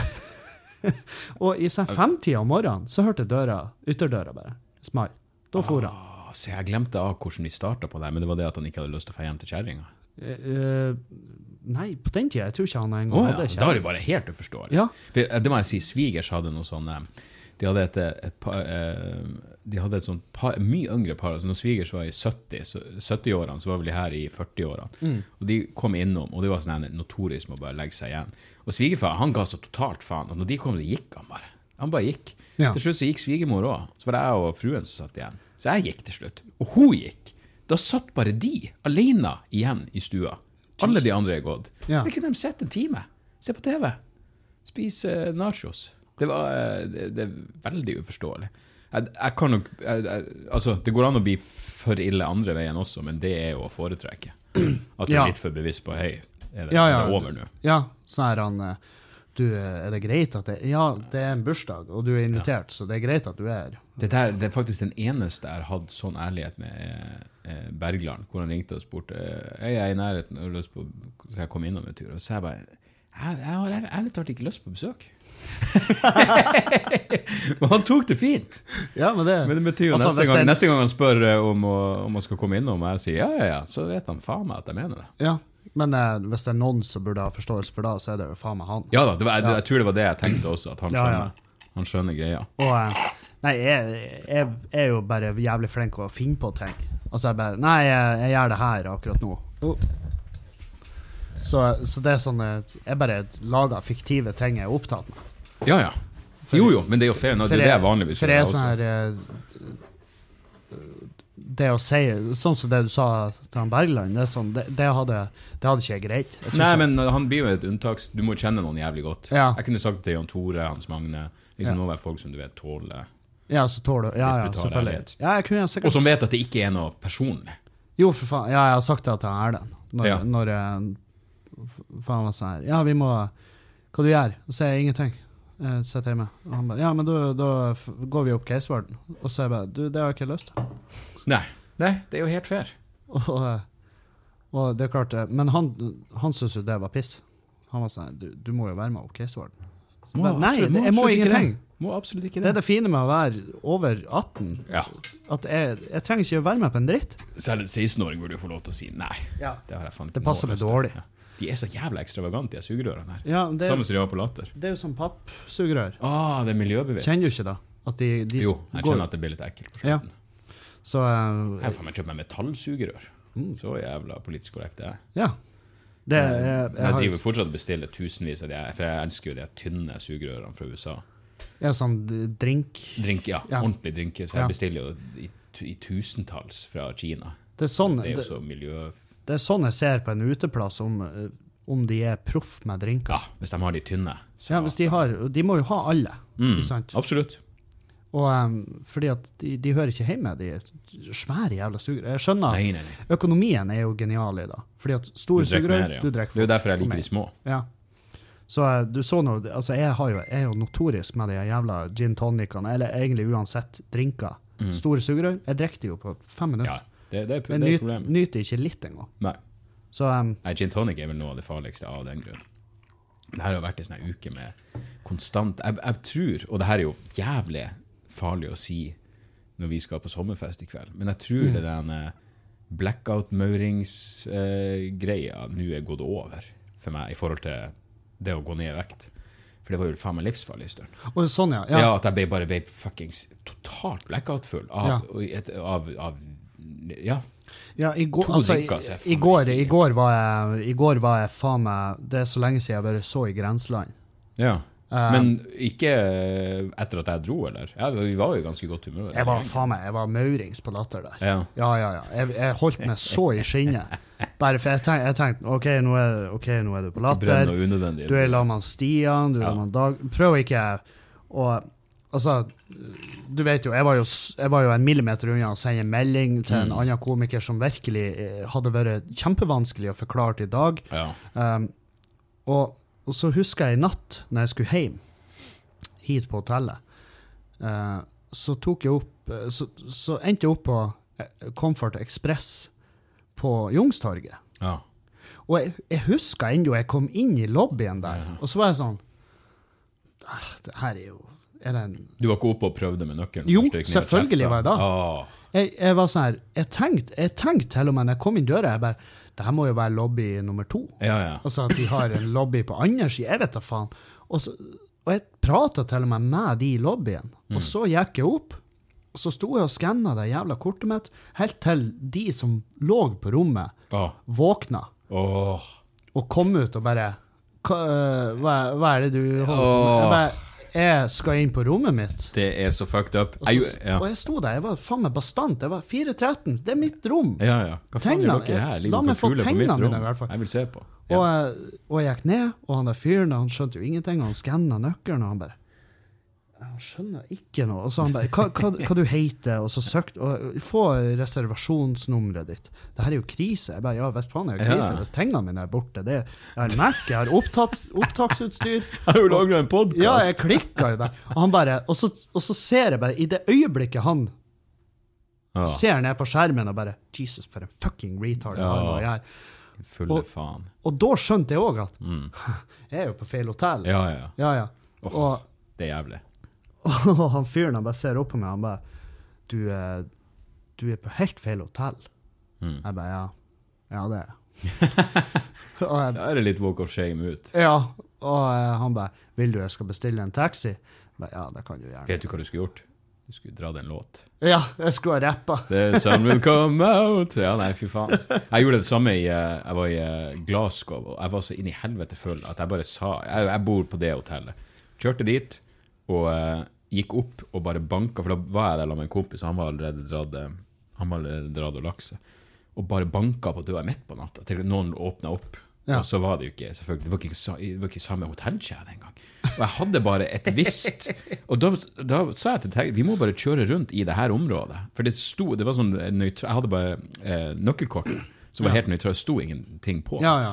og i sånn femtida om morgenen så hørte jeg døra, ytterdøra bare small. Da for han.
Ah, se, jeg glemte av hvordan vi starta på det, men det var det at han ikke hadde lyst til å få hjem til kjerringa.
Eh, nei, på den tida. Jeg tror ikke han engang
ja,
hadde
da er det bare helt uforståelig.
Ja.
For, eh, det må jeg si, svigers hadde noe sånn eh, De hadde et, et par eh, De hadde et sånt par, mye yngre par. Altså når svigers var i 70, så- 70-årene, så var vel de her i 40-årene.
Mm.
Og de kom innom, og det var sånn notorisk med å bare legge seg igjen. Og svigerfar han ga så totalt faen at når de kom, så gikk han bare. Han bare gikk.
Ja.
Til slutt så gikk svigermor òg. Så var det jeg og fruen som satt igjen. Så jeg gikk til slutt. Og hun gikk. Da satt bare de alene igjen i stua. Alle de andre er gått.
Ja.
Det kunne de sett en time. Se på TV. Spise eh, nachos. Det var eh, det, det er veldig uforståelig. Jeg, jeg kan nok jeg, jeg, Altså, det går an å bli for ille andre veien også, men det er jo å foretrekke. At du
Ja.
er litt for bevisst på Hei, er det,
Ja, ja.
er det over nå?
Ja, så er han eh, Du, er det greit at det Ja, det er en bursdag, og du er invitert, så det er greit at du er her.
Det, er faktisk den eneste jeg har hatt sånn ærlighet med eh, eh, Bergland, hvor han ringte og spurte er jeg i nærheten og lyst på så jeg kom innom en tur. Og så jeg bare Jeg, jeg har ærlig- ærlig talt ikke lyst på besøk. Men han tok det fint.
Ja, men det,
Men det betyr jo
Altså,
neste, gang, neste gang han spør eh, om, å- om han skal komme innom, og jeg sier ja, ja, ja, så vet han faen meg at jeg mener det.
Ja, men eh, hvis det er noen som burde ha forståelse for det, så er det jo faen meg han.
Ja da, det var, jeg, jeg tror det var det jeg tenkte også, at han
Ja, ja.
skjønner, han skjønner greia.
Og eh, Nei, jeg, jeg er jo bare jævlig flink til å finne på ting. Altså, jeg bare Nei, jeg, jeg gjør det her akkurat nå. Oh. Så, så det er sånn eh, Jeg bare lager fiktive ting jeg er opptatt med.
Ja, ja. Jo, jo, men det er jo fair. nå, Det er det jeg vanligvis
For jeg er sånn
også.
her eh, Det å si Sånn som det du sa til han Bergland, det, er sånn, det, det, hadde, det hadde ikke jeg greit.
Nei, men han blir jo et unntak. Du må kjenne noen jævlig godt.
Ja.
Jeg kunne sagt det til Jan Tore, Hans Magne Liksom
Ja.
Det må være folk som du vet tåler
Ja, så tåler du Ja, ja, selvfølgelig. Ja, jeg kunne sikkert
Og som vet at det ikke er noe personlig.
Jo, for faen. Ja, jeg har sagt det til han Erlend. Når,
Ja.
når han var sånn her Ja, vi må Hva du gjør? Så sier jeg ingenting. Jeg sitter hjemme. Og han bare Ja, men da, da går vi opp Casewarden. Og så er jeg bare Du, det har jeg ikke lyst til.
Nei. Nei, det er jo helt fair.
Og, eh, og det er klart eh, Men han, han syntes jo det var piss. Han var sånn du, du må jo være med opp Casewarden. Nei,
absolutt-
det, jeg må ingenting.
Må absolutt ikke
Det
det.
er det fine med å være over 18.
Ja.
At jeg, jeg trenger ikke å være med på en dritt.
Selv en 16-åring burde jo få lov til å si nei.
Ja.
Det
Det passer meg dårlig.
Ja. De er så jævla ekstravagante, de sugerørene her.
Ja, det,
Samme som
er,
de har på Latter.
det er jo som pappsugerør.
Ah, det er miljøbevisst.
Kjenner du ikke det? De, de
Jo, jeg
går-
kjenner at det blir litt ekkelt på
Ja. Så uh,
Jeg faen meg kjøpt meg metallsugerør.
Mm.
Så jævla politisk korrekt det er.
Ja. Det, jeg,
jeg,
jeg,
driver fortsatt og bestiller tusenvis av de, for jeg elsker jo de tynne sugerørene fra USA.
er sånn drink
Drink, ja,
Ja.
ordentlig drink. Så jeg
Ja.
bestiller jo i, i tusentalls fra Kina.
det er, sånn,
Det er jo så miljø...
det er sånn jeg ser på en uteplass, om, eh, om de er proff med drinker.
Ja, hvis de har de tynne. Så,
Ja, hvis de har De må jo ha alle,
mm? Absolutt.
Og um, fordi at de, de hører ikke hjemme, de svære jævla sugerør. Jeg skjønner
Nei, nei, nei.
Økonomien er jo genial i det. Fordi at store
Du drikker
sugerør
mer, ja.
Du
Det er jo derfor jeg liker de små.
Ja. Så eh, du så nå Altså, jeg, har jo, jeg er jo notorisk med de jævla gin tonicene, eller egentlig uansett drinker.
Mm.
Store sugerør. Jeg drikker de jo på fem minutter.
Ja, det, det,
Men
det
nyt,
problem.
nyter ikke litt engang.
Nei.
Så um,
Nei, gin tonic er vel noe av det farligste av den grunn. Det her har vært en sånn uke med konstant jeg, jeg tror, og det her er jo jævlig farlig å si når vi skal på sommerfest i kveld, men jeg tror
Mm.
det den eh, blackout-mauringsgreia nå er gått over for meg i forhold til det å gå ned i vekt. For det var jo faen meg livsfarlig en stund.
Og sånn, ja.
Ja.
ja.
at jeg bare ble fuckings totalt blackout-full av,
Ja.
av, av Ja.
Ja, i går, altså, i, i, går, I går var jeg, i går var jeg faen meg Det er så lenge siden jeg har vært så i grenseland.
ja.
Eh,
Men ikke etter at jeg dro, eller? Ja, vi var jo i ganske godt humør.
jeg var faen meg, jeg var maurings på latter der.
Ja.
Ja, ja, ja. Jeg, jeg holdt meg så i skinnet. Bare for jeg tenkte, jeg tenkte OK, nå er, nå er du på latter. Du er i lag med Stian, du er
Ja.
Dag Prøv ikke å Altså, du vet jo, jeg var jo, jeg var jo en millimeter unna å sende melding til en
Mm.
annen komiker som virkelig eh, hadde vært kjempevanskelig å forklare til i Dag.
Ja.
Um, og, og så husker jeg i natt, når jeg skulle hjem hit på hotellet, uh, så tok jeg opp eh, Så, så endte jeg opp på eh, Comfort Express på Youngstorget.
Ja.
Og jeg, jeg husker ennå jeg kom inn i lobbyen der,
Ja.
og så var jeg sånn ah, Det her er jo er det en
Du var ikke oppe og prøvde med nøkkelen?
Jo, selvfølgelig var jeg da.
Ah,
jeg, jeg var sånn her Jeg tenkte jeg tenkte til og med når jeg kom inn døra, jeg bare Det her må jo være lobby nummer to.
ja, ja.
Altså at de har en lobby på andre sida. Jeg vet da faen. Og, så, og jeg prata til og med med de i lobbyen. Og så gikk jeg opp, og så sto jeg og skanna det jævla kortet mitt, helt til de som lå på rommet,
Ah.
våkna
oh.
og kom ut og bare hva, hva, er det du holder på med? Jeg bare Jeg skal inn på rommet mitt.
Det er så fucked up.
Og, så,
ja.
og jeg sto der, jeg var faen meg bastant. Jeg var 413, det er mitt rom.
ja, ja. Hva faen gjør dere her? Ligger
meg
på fugler på mitt rom?
mine, i hvert fall.
Jeg vil se på.
Og,
Ja.
jeg- og jeg gikk ned, og han der fyren han skjønte jo ingenting. og Han skanna nøkkelen, og han bare Han skjønner ikke noe. Og så han bare Hva, hva, hva du heter Og så søkte og Få reservasjonsnummeret ditt. Det her er jo krise. Jeg bare Ja, visst faen er jo krise
Ja.
hvis tingene mine er borte. Det, jeg har Mac, jeg har opptatt, opptaksutstyr.
Jeg har jo lagra en podkast!
Ja, jeg klikka jo der. Og han bare Og så, og så ser jeg bare, i det øyeblikket han ser ned på skjermen og bare Jesus, for en fucking retard ja. er.
Fulle
Og-
faen.
Og da skjønte jeg òg at
Mm.
jeg er jo på feil hotell.
Ja, ja.
Ja, ja.
Oh,
Og,
Det er jævlig.
Og han fyren han bare ser opp på meg han bare du, du er på helt feil hotell.
Mm.
Jeg bare ja. Ja, det er jeg.
Da er det litt walk of shame ut.
Ja. Og eh, han bare Vil du jeg skal bestille en taxi? Jeg bare, ja, det kan du gjerne.
Vet du hva du skulle gjort? Du skulle dratt en låt.
Ja, jeg skulle ha rappa.
The sun will come out. Ja, nei, fy faen. Jeg gjorde det samme i eh, Jeg var i eh, Glasgow, og jeg var så inn i helvete full at jeg bare sa Jeg, jeg bor på det hotellet. Kjørte dit og gikk opp og bare banka, for da var jeg der med en kompis, og han var allerede dratt eh, Han var allerede dratt og seg. Og bare banka på døra midt på natta til noen åpna opp.
Ja.
Og så var det jo ikke selvfølgelig, det var ikke, det var ikke samme hotellkjede engang. Og jeg hadde bare et visst Og da, da sa jeg til Terje vi må bare kjøre rundt i det her området. For det sto Det var sånn nøytra, Jeg hadde bare eh, nøkkelkort som var helt nøytralt. Det sto ingenting på.
Ja, ja.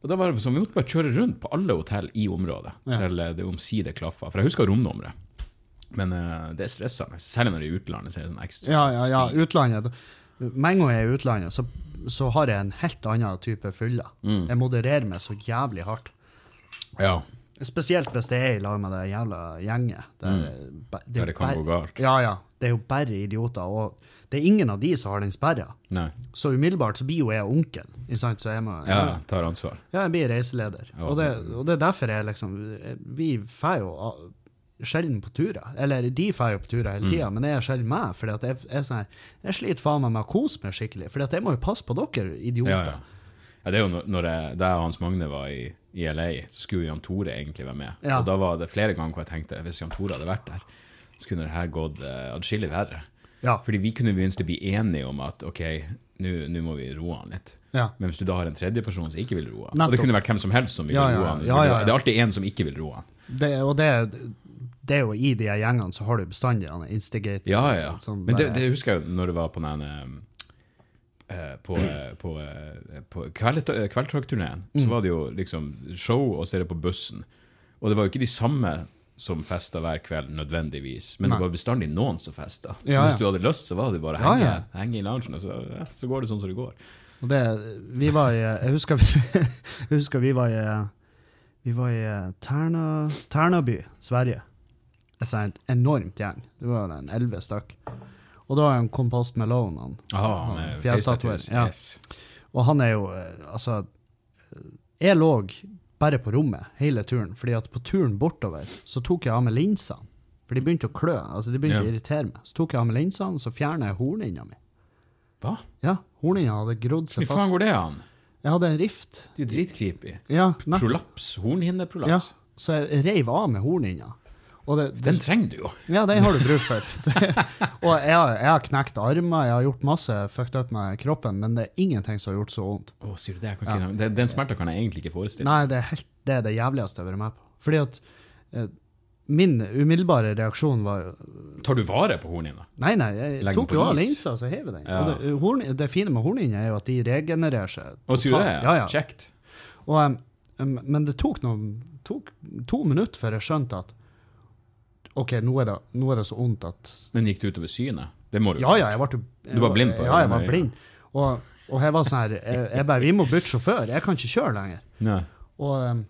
Og da var det sånn, Vi måtte bare kjøre rundt på alle hotell i området til eh, det omsider klaffa. For jeg husker romnummeret. Men uh, det er stressende. Særlig når det er i utlandet. så er det sånn ekstra
Ja, ja, ja.
stiv.
Utlandet. Med jeg er i utlandet, så, så har jeg en helt annen type fyller.
Mm.
Jeg modererer meg så jævlig hardt.
Ja,
Spesielt hvis det er i lag med det jævla gjenget. Der mm. det, det,
Mm. det kan gå galt.
Ja, ja. Det er jo bare idioter. Og det er ingen av de som har den sperra.
Nei.
Så umiddelbart så blir jo jeg onkel. Så jeg må
Ja, tar ansvar.
Ja, jeg blir reiseleder.
Ja.
Og, det, og det er derfor jeg liksom Vi får jo sjelden på turer. Eller de drar på turer hele
Mm.
men jeg er sjelden meg. At jeg, er sånn jeg sliter faen meg med å kose meg skikkelig. At jeg må jo passe på dere, idioter.
Ja, ja. ja, det er jo når- når jeg, jeg og Hans Magne var i, i LA, så skulle Jan Tore egentlig være med.
Ja.
Og da var det flere ganger hvor jeg tenkte hvis Jan Tore hadde vært der, så kunne det her gått uh, adskillig verre.
Ja.
Fordi vi kunne minst bli enige om at ok, nå må vi roe han litt.
Ja.
Men hvis du da har en tredjeperson som ikke vil roe han, og det kunne vært hvem som helst som vil
Ja, ja,
roe han,
ja, ja, ja.
det er alltid en som ikke vil roe han.
Det, og det, det er jo i de gjengene så har du bestandig han instigator.
Ja, ja.
Sånn,
Men det, det husker jeg jo når det var på den eh, på, eh, på, eh, på kveld, Kveldtrakkturneen,
Mm.
så var det jo liksom show, og så er det på bussen. Og det var jo ikke de samme som festa hver kveld, nødvendigvis, men
Nei.
det var bestandig noen som festa. Så
Ja,
hvis du hadde lyst, så var det bare å
Ja,
henge,
ja.
henge i loungen, og så, ja, så går det sånn som det går.
Og det, vi var i, jeg husker vi, jeg husker vi var i, vi var i Terna, Ternaby, Sverige. Et sånt enormt gjeng. Det var en elleve stykk. Og da var en Compost Malone, han.
Ah,
Ja, fjellstatuer, ja.
Yes.
Og han er jo, eh, altså, jeg lå bare på rommet hele turen, fordi at på turen bortover, så tok jeg av meg linsene. For de begynte å klø, altså de begynte
yeah.
å irritere meg. Så tok jeg av meg linsene, så fjernet jeg hornhinna mi.
Hva?
Ja, hornhinna hadde grodd seg
Hvor
seg
faen går det an?
Jeg hadde en rift.
Det er jo dritcreepy.
Ja, nettopp.
Prolaps. Hornhinneprolaps.
Ja, så jeg reiv av med hornhinna. Og det,
Den trenger du jo.
ja, den har du bruk for. og jeg, har- jeg har knekt armer, jeg har gjort masse fucked up med kroppen, men det er ingenting som har gjort så vondt.
Å, sier du det? Jeg kan ikke, den, den smerten kan jeg egentlig ikke forestille
Nei, det er, helt, det er det jævligste jeg har vært med på. Fordi at eh, min umiddelbare reaksjon var
Tar du vare på hornhinna?
Nei, nei, jeg
Legg
tok jo av
linsa
linsa, så hever den.
Ja.
Og det, horn, det fine med hornhinner er jo at de regenererer seg.
Og sier du det?
Ja, ja.
Kjekt.
Og, um, men det tok, noen, tok to minutter før jeg skjønte at OK, nå er, det, nå er det så vondt at
Men gikk det utover synet? Det må du
Ja, ja, jeg ble jeg,
Du var blind på det?
Ja, jeg var blind. Og, og jeg var sånn her jeg, jeg bare Vi må bytte sjåfør. Jeg kan ikke kjøre lenger.
Nei.
Og, um,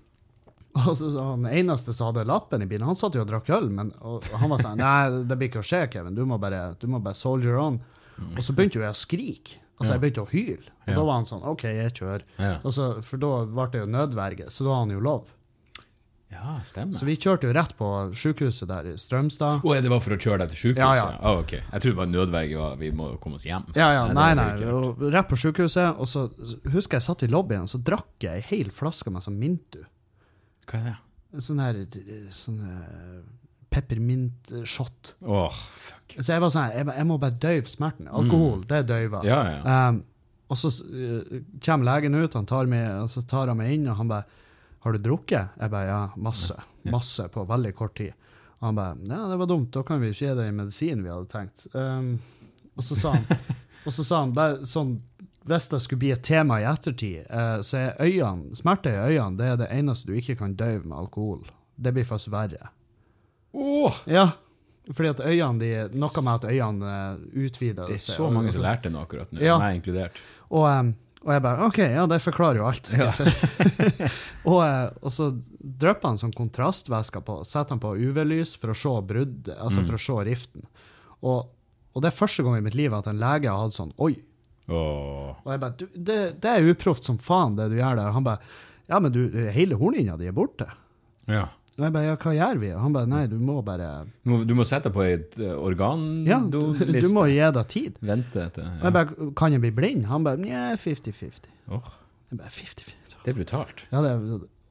og så, han eneste som hadde lappen i bilen, han satt jo og drakk øl, men han var sånn Nei, det blir ikke å skje, Kevin. Du må bare, du må bare soldier on. Og så begynte jo jeg å skrike. Altså, jeg begynte å hyle. Og da var han sånn OK, jeg kjører. Så, for da ble det jo nødverge, så da har han jo lov.
ja, stemmer.
Så vi kjørte jo rett på sykehuset der i Strømstad.
Oh, det var for å kjøre deg til sykehuset?
Ja, ja.
Oh, ok. Jeg trodde det var nødverge, og vi må komme oss hjem.
Ja, ja, Nei, nei,
nei.
Og rett på sykehuset. Og så husker jeg satt i lobbyen, så drakk jeg ei hel flaske med sånn Mintu.
Hva er det?
Sånn her sånn eh, peppermint-shot.
Åh, fuck.
Så jeg var sånn her, jeg, jeg må bare døyve smerten. Alkohol, det døyver.
Mm. Ja, ja.
Um, og så uh, kommer legen ut, han tar meg, og så tar han meg inn, og han bare 'Har du drukket?' Jeg bare 'Ja, masse. Masse på veldig kort tid'. Og han bare 'Ja, det var dumt, da kan vi ikke gi deg medisin vi hadde tenkt'. Um, og så sa han, og så sa han bare sånn hvis det skulle bli et tema i ettertid, eh, så er øynene, smerte i øynene det er det eneste du ikke kan døyve med alkohol. Det blir faktisk verre.
Åh,
Ja, fordi at øynene de, Noe med at øynene utvider utvider
det er
seg,
så
og-
mange
og
som
så-
lærte noe akkurat nå,
Ja.
meg inkludert.
Og, og jeg bare OK, ja, det forklarer jo alt. og, eh, og så drypper han sånn kontrastvæske på, setter han på UV-lys for å se brudd, altså
Mm.
for å se riften. Og, og det er første gang i mitt liv at en lege har hatt sånn Oi.
Åh.
Og jeg bare det, det er uproft som faen, det du gjør der. Han bare Ja, men du, hele hornlinja di er borte.
Ja.
Og jeg bare Ja, hva gjør vi? Han bare Nei, du må bare
Du må, du må sette på et organdoliste?
Ja, du, du må gi deg tid.
Vente etter.
Og jeg bare Kan jeg bli blind? Han bare Nja, 50-50.
Oh.
Jeg bare 50-50.
det er brutalt.
Ja, det,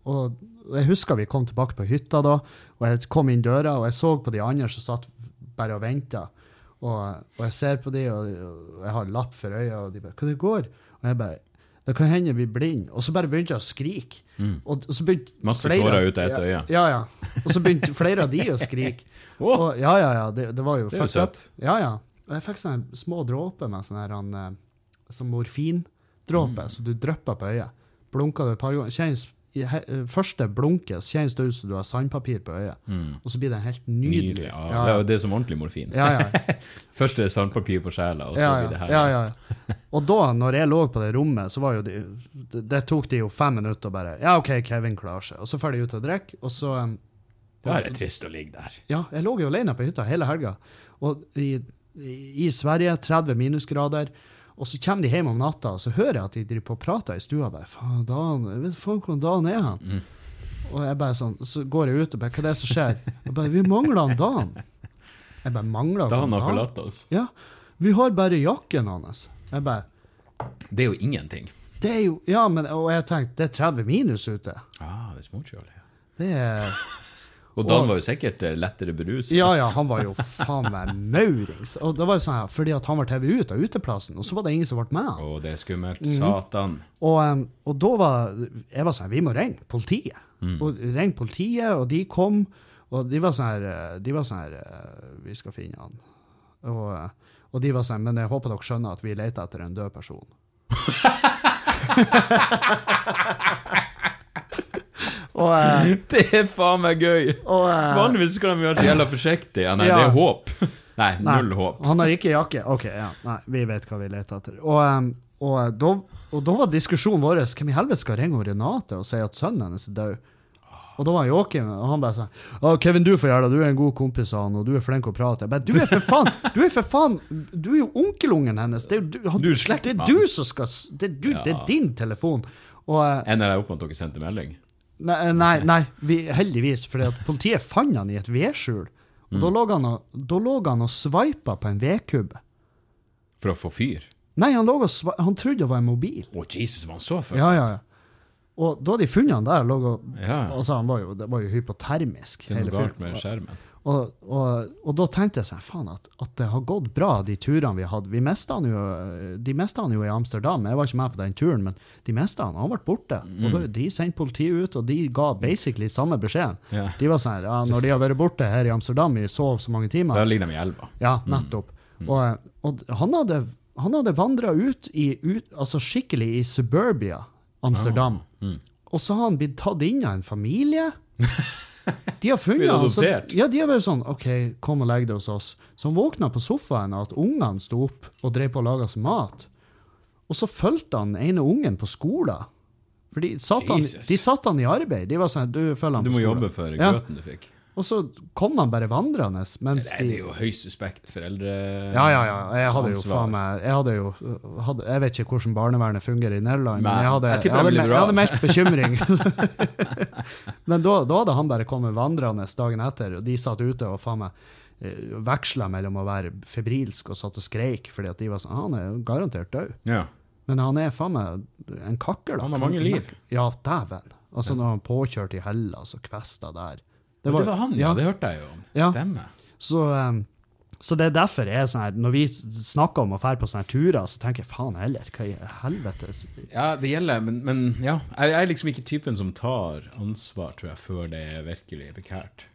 og jeg husker vi kom tilbake på hytta da, og jeg kom inn døra, og jeg så på de andre som satt bare og venta. Og, og jeg ser på de, og, og jeg har lapp for øya, og de bare 'Hva det går?' Og jeg bare 'Det kan hende jeg blir blind.' Og så bare begynte jeg å skrike. Og, og så begynte
Mm. Masse
flere-
tårer ut av ett
ja,
øye.
Ja, ja. Og så begynte flere av de å skrike.
oh.
Og, ja, ja, ja. Det, det var jo
Det
fucked. Ja, ja. Og jeg fikk sånne små dråper med sånn her han, eh, sånn morfindråpe,
Mm.
så du drypper på øyet. Blunker det et par ganger. Kjennes, i he, eh, første blunket kjennes det ut som du har sandpapir på øyet. Og så blir det helt nydelig.
Nydelig. Ja,
Ja,
Det er som ordentlig morfin.
Ja, ja.
Først er det sandpapir på sjela, og så
Ja,
blir det her.
ja, ja. Og da, når jeg lå på det rommet, så var jo de, det, det tok de jo fem minutter å bare Ja, OK, Kevin klarer seg. Og så drar de ut og drikker, og så um,
Da er det trist å ligge der.
Ja, jeg lå jo alene på hytta hele helga. Og i, i, i Sverige, 30 minusgrader. Og så kommer de hjem om natta, og så hører jeg at de driver på og prater i stua. Bare, faen, Dan, jeg vet faen hvor Dan er han?
Mm.
Og jeg bare sånn, så går jeg ut og bare, hva er det som skjer? Jeg bare, vi mangler han Dan. Jeg bare, mangler
Da
han
han har forlatt oss.
Ja, vi har bare jakken hans. Jeg bare,
Det er jo ingenting.
det er jo, ja, men, og jeg tenkte, det er 30 minus ute.
Ah, det er småkjølig. ja.
Det er,
Og Dan
Og-
var jo sikkert eh, lettere beruset.
Ja, ja, han var jo faen meg maurings. Og det var jo sånn her, fordi at han var TV ut av uteplassen, og så var det ingen som ble med.
Å, det er skummelt.
Mhm.
Satan.
Og, og da var jeg var sånn, vi må ringe politiet. Og ringe politiet, og de kom, og de var sånn her, eh, de var sånn her, eh, vi skal finne han. Og, og de var sånn, men jeg håper dere skjønner at vi leter etter en død person. og, uh,
Det er faen meg gøy!
og uh,
Vanligvis skal de gjøre det jævla forsiktig. Ja, nei,
Ja.
det er håp. Nei,
Nei,
null håp.
Han har ikke jakke? OK, ja. Nei, vi vet hva vi leter etter. Og, um, og, da, og da var diskusjonen vår hvem i helvete skal ringe Renate og si at sønnen hennes er død. Og da var Joakim og han bare sånn «Å, 'Kevin, du får gjøre det. Du er en god kompis av han, og du er flink å prate.' Jeg bare, 'Du er for faen! Du er for faen! Du er jo onkelungen hennes. Det er, du, han,
Du er slekt
det er du som skal Det er, du, det er din telefon. Og
Ender jeg opp med at dere sendte melding?
Nei, nei, nei vi, heldigvis. For politiet fant han i et vedskjul. Og da lå han da lå han og sveipa på en vedkubbe.
For å få fyr?
Nei, han, lå og han trodde det var en mobil.
Å, Jesus, var han så full?
Ja, ja, ja. Og da de funnet han der, og,
Ja.
altså, han var jo, det var jo hypotermisk.
Det er noe galt med skjermen.
Og, og, og da tenkte jeg sånn, faen, at, at det har gått bra, de turene vi hadde. Vi han jo, de mista han jo i Amsterdam. Jeg var ikke med på den turen, men de mista han. Han ble borte. Og da, de sendte politiet ut, og de ga basically samme beskjeden.
Ja.
De var sånn, her, ja, når de har vært borte her i Amsterdam i så så mange timer,
Da ligger de i elva.
Ja, nettopp. Og, og han hadde, han hadde vandra ut i ut, altså skikkelig i suburbia, Amsterdam. Og så har han blitt tatt inn av en familie. De har funnet han, så, ja, de har vært sånn OK, kom og legg deg hos oss. Så han våkna på sofaen av at ungene sto opp og drev på og laga seg mat. Og så fulgte han ene ungen på skolen. For de satte han, de satte han i arbeid. De var sånn Du følger han
Du må
skolen.
jobbe for
Ja.
grøten du fikk.
Og så kom han bare vandrende mens
Det
det
er jo høyst suspekt foreldre...
Ja, ja, ja. Jeg hadde jo faen meg Jeg hadde jo hadde, Jeg vet ikke hvordan barnevernet fungerer i Nederland, men jeg hadde,
jeg
jeg hadde, jeg hadde meldt bekymring. men da, da hadde han bare kommet vandrende dagen etter, og de satt ute og faen meg eh, veksla mellom å være febrilsk og satt og skreik, fordi at de var sånn Han er jo garantert død.
Ja.
Men han er faen meg en kakkel.
Han har mange liv.
Ja, dæven. Altså, når han påkjørte i Hellas og kvesta der.
Det var, det var han, ja. Det hørte jeg jo om.
Ja.
Stemmer.
Så, um, så det er derfor jeg er sånn her, når vi snakker om å dra på sånne turer, så tenker jeg faen heller, hva i helvete?
Ja, det gjelder, men, men ja. Jeg er liksom ikke typen som tar ansvar, tror jeg, før det er virkelig bekært.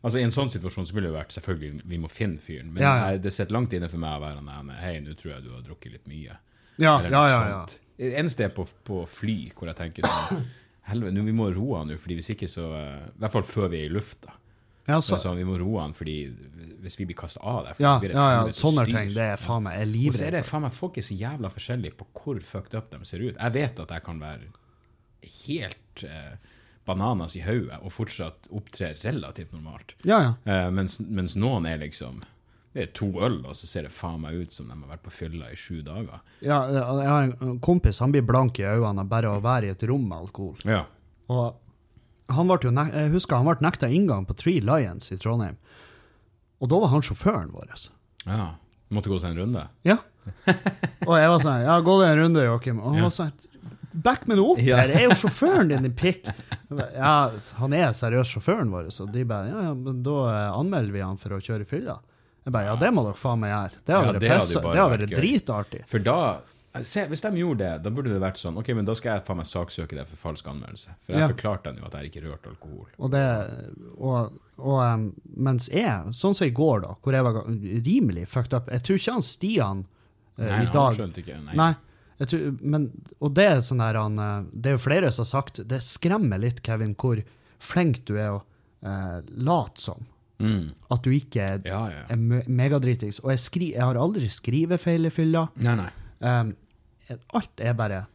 Altså, I en sånn situasjon så ville det vært selvfølgelig vi må finne fyren, men
Ja, ja.
jeg, det sitter langt inne for meg å være sånn Hei, nå tror jeg du har drukket litt mye.
Ja,
Eller
ja, ja. ja.
Eneste er på, på fly, hvor jeg tenker sånn Helvete, nå, vi må roe han nå, fordi hvis ikke så eh, I hvert fall før vi er i lufta.
Ja,
Så,
så,
sånn, vi må roe han, fordi hvis vi blir kasta av der
ja, ja, ja, sånne ting, det er faen meg, jeg er
Og så er det faen meg folk er så jævla forskjellige på hvor fucked up de ser ut. Jeg vet at jeg kan være helt eh, bananas i hodet og fortsatt opptre relativt normalt.
Ja, ja.
Eh, mens, mens noen er liksom Det er to øl, og så ser det faen meg ut som de har vært på fylla i sju dager.
ja. Jeg har en kompis, han blir blank i øynene av bare å være i et rom med alkohol.
Ja.
Og han ble jo nek jeg husker han ble nekta inngang på Three Lions i Trondheim. Og da var han sjåføren vår.
ja. Måtte gå seg en runde.
Ja. Og jeg var sånn Ja, gå deg en runde, Joakim. Og han
Ja.
var sånn Back me nå opp!
Ja.
her, Jeg er jo sjåføren din, din pikk. Ja, han er seriøst sjåføren vår, så de bare Ja, ja, men da eh, anmelder vi han for å kjøre fylla. Jeg bare Ja, det må dere faen meg gjøre. Det har
Ja,
vært
det
det har
vært
dritartig.
For da se, Hvis de gjorde det, da burde det vært sånn Ok, men da skal jeg faen meg saksøke deg for falsk anmeldelse. For jeg
Ja.
forklarte dem jo at jeg ikke rørte alkohol.
Og det Og, og mens jeg, sånn som i går, da, hvor jeg var rimelig fucked up Jeg tror ikke han Stian uh,
Nei,
i
han skjønte ikke. Nei.
Nei. Tror, men, og det er sånn der han eh, Det er jo flere som har sagt Det skremmer litt, Kevin, hvor flink du er å uh, late som.
Mm.
At du ikke
Ja, ja.
er megadritings. Og jeg, skri, jeg har aldri skrivefeil i fylla.
Nei, nei.
Um, alt er bare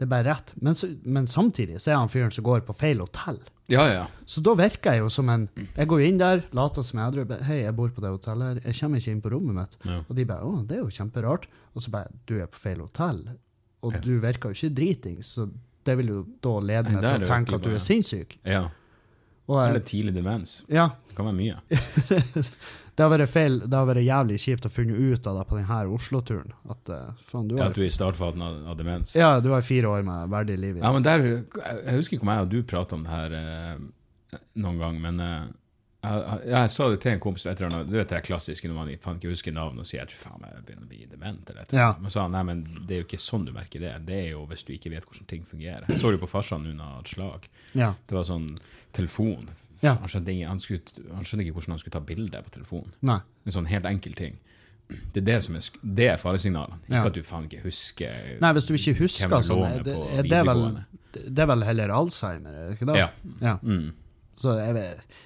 Det er bare rett. Men, så, men samtidig så er han fyren som går på feil hotell.
Ja, ja.
Så da virker jeg jo som en Jeg går inn der, later som jeg er edru. Hei, jeg bor på det hotellet her. Jeg kommer ikke inn på rommet mitt.
Ja.
Og de bare Å, det er jo kjemperart. Og så bare Du er på feil hotell. Og
Ja.
du virker jo ikke driting, så det vil jo da lede meg til å tenke at du er sinnssyk.
ja.
Og
Eller tidlig demens.
ja,
Det kan være mye.
det har vært feil. Det har vært jævlig kjipt å funne ut av det på denne Oslo-turen. At eh, faen, du
Ja, at du er i startfasen av, av demens.
Ja, du har fire år med verdig liv
Ja, men der, jeg husker ikke om jeg og du pratet om det her eh, noen gang, men eh, jeg, jeg, sa det til en kompis etter han, Du vet det er klassisk når man faen ikke husker navn og sier at faen, jeg begynner å bli dement. eller
Ja.
Men sa han nei, men det er jo ikke sånn du merker det. Det er jo hvis du ikke vet hvordan ting fungerer. Jeg så det på farsan unna et slag.
Ja.
Det var sånn telefon.
Ja.
Han, skjønte, ingen- han, skulle, han skjønte ikke hvordan han skulle ta bilde på telefonen.
Nei.
En sånn helt enkel ting. Det er det som er, det er faresignalene. Ikke at du faen ikke husker
Nei, hvis du ikke husker sånn er det, er det, vel, det er vel heller Alzheimer, er det ikke det?
Ja.
ja.
Mm.
Så jeg vet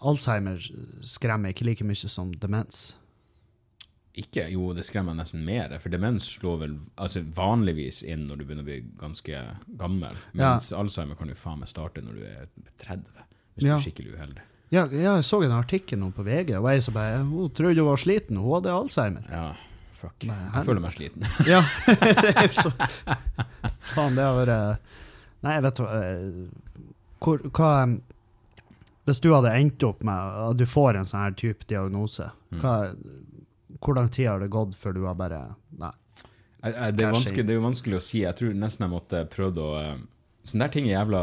Alzheimer skremmer ikke like mye som demens.
Ikke, jo, det skremmer nesten mer, for demens slår vel altså, vanligvis inn når du begynner å bli ganske gammel, mens Alzheimer kan jo faen meg starte når du er 30, hvis
Ja.
du er skikkelig uheldig.
Ja, ja, jeg så en artikkel nå på VG, og jeg så bare Hun trodde hun var sliten, hun hadde Alzheimer.
Ja, fuck.
Nei,
Jeg føler meg sliten.
Ja, det er jo så Faen, det har vært Nei, jeg vet hva eh, Hva em, Hvis du hadde endt opp med at du får en sånn her type diagnose,
Mm.
hva, hvor lang tid har det gått før du har bare Nei.
Det er, det er jo vanskelig å si. Jeg tror nesten jeg måtte prøvd å eh, Sånne der ting er jævla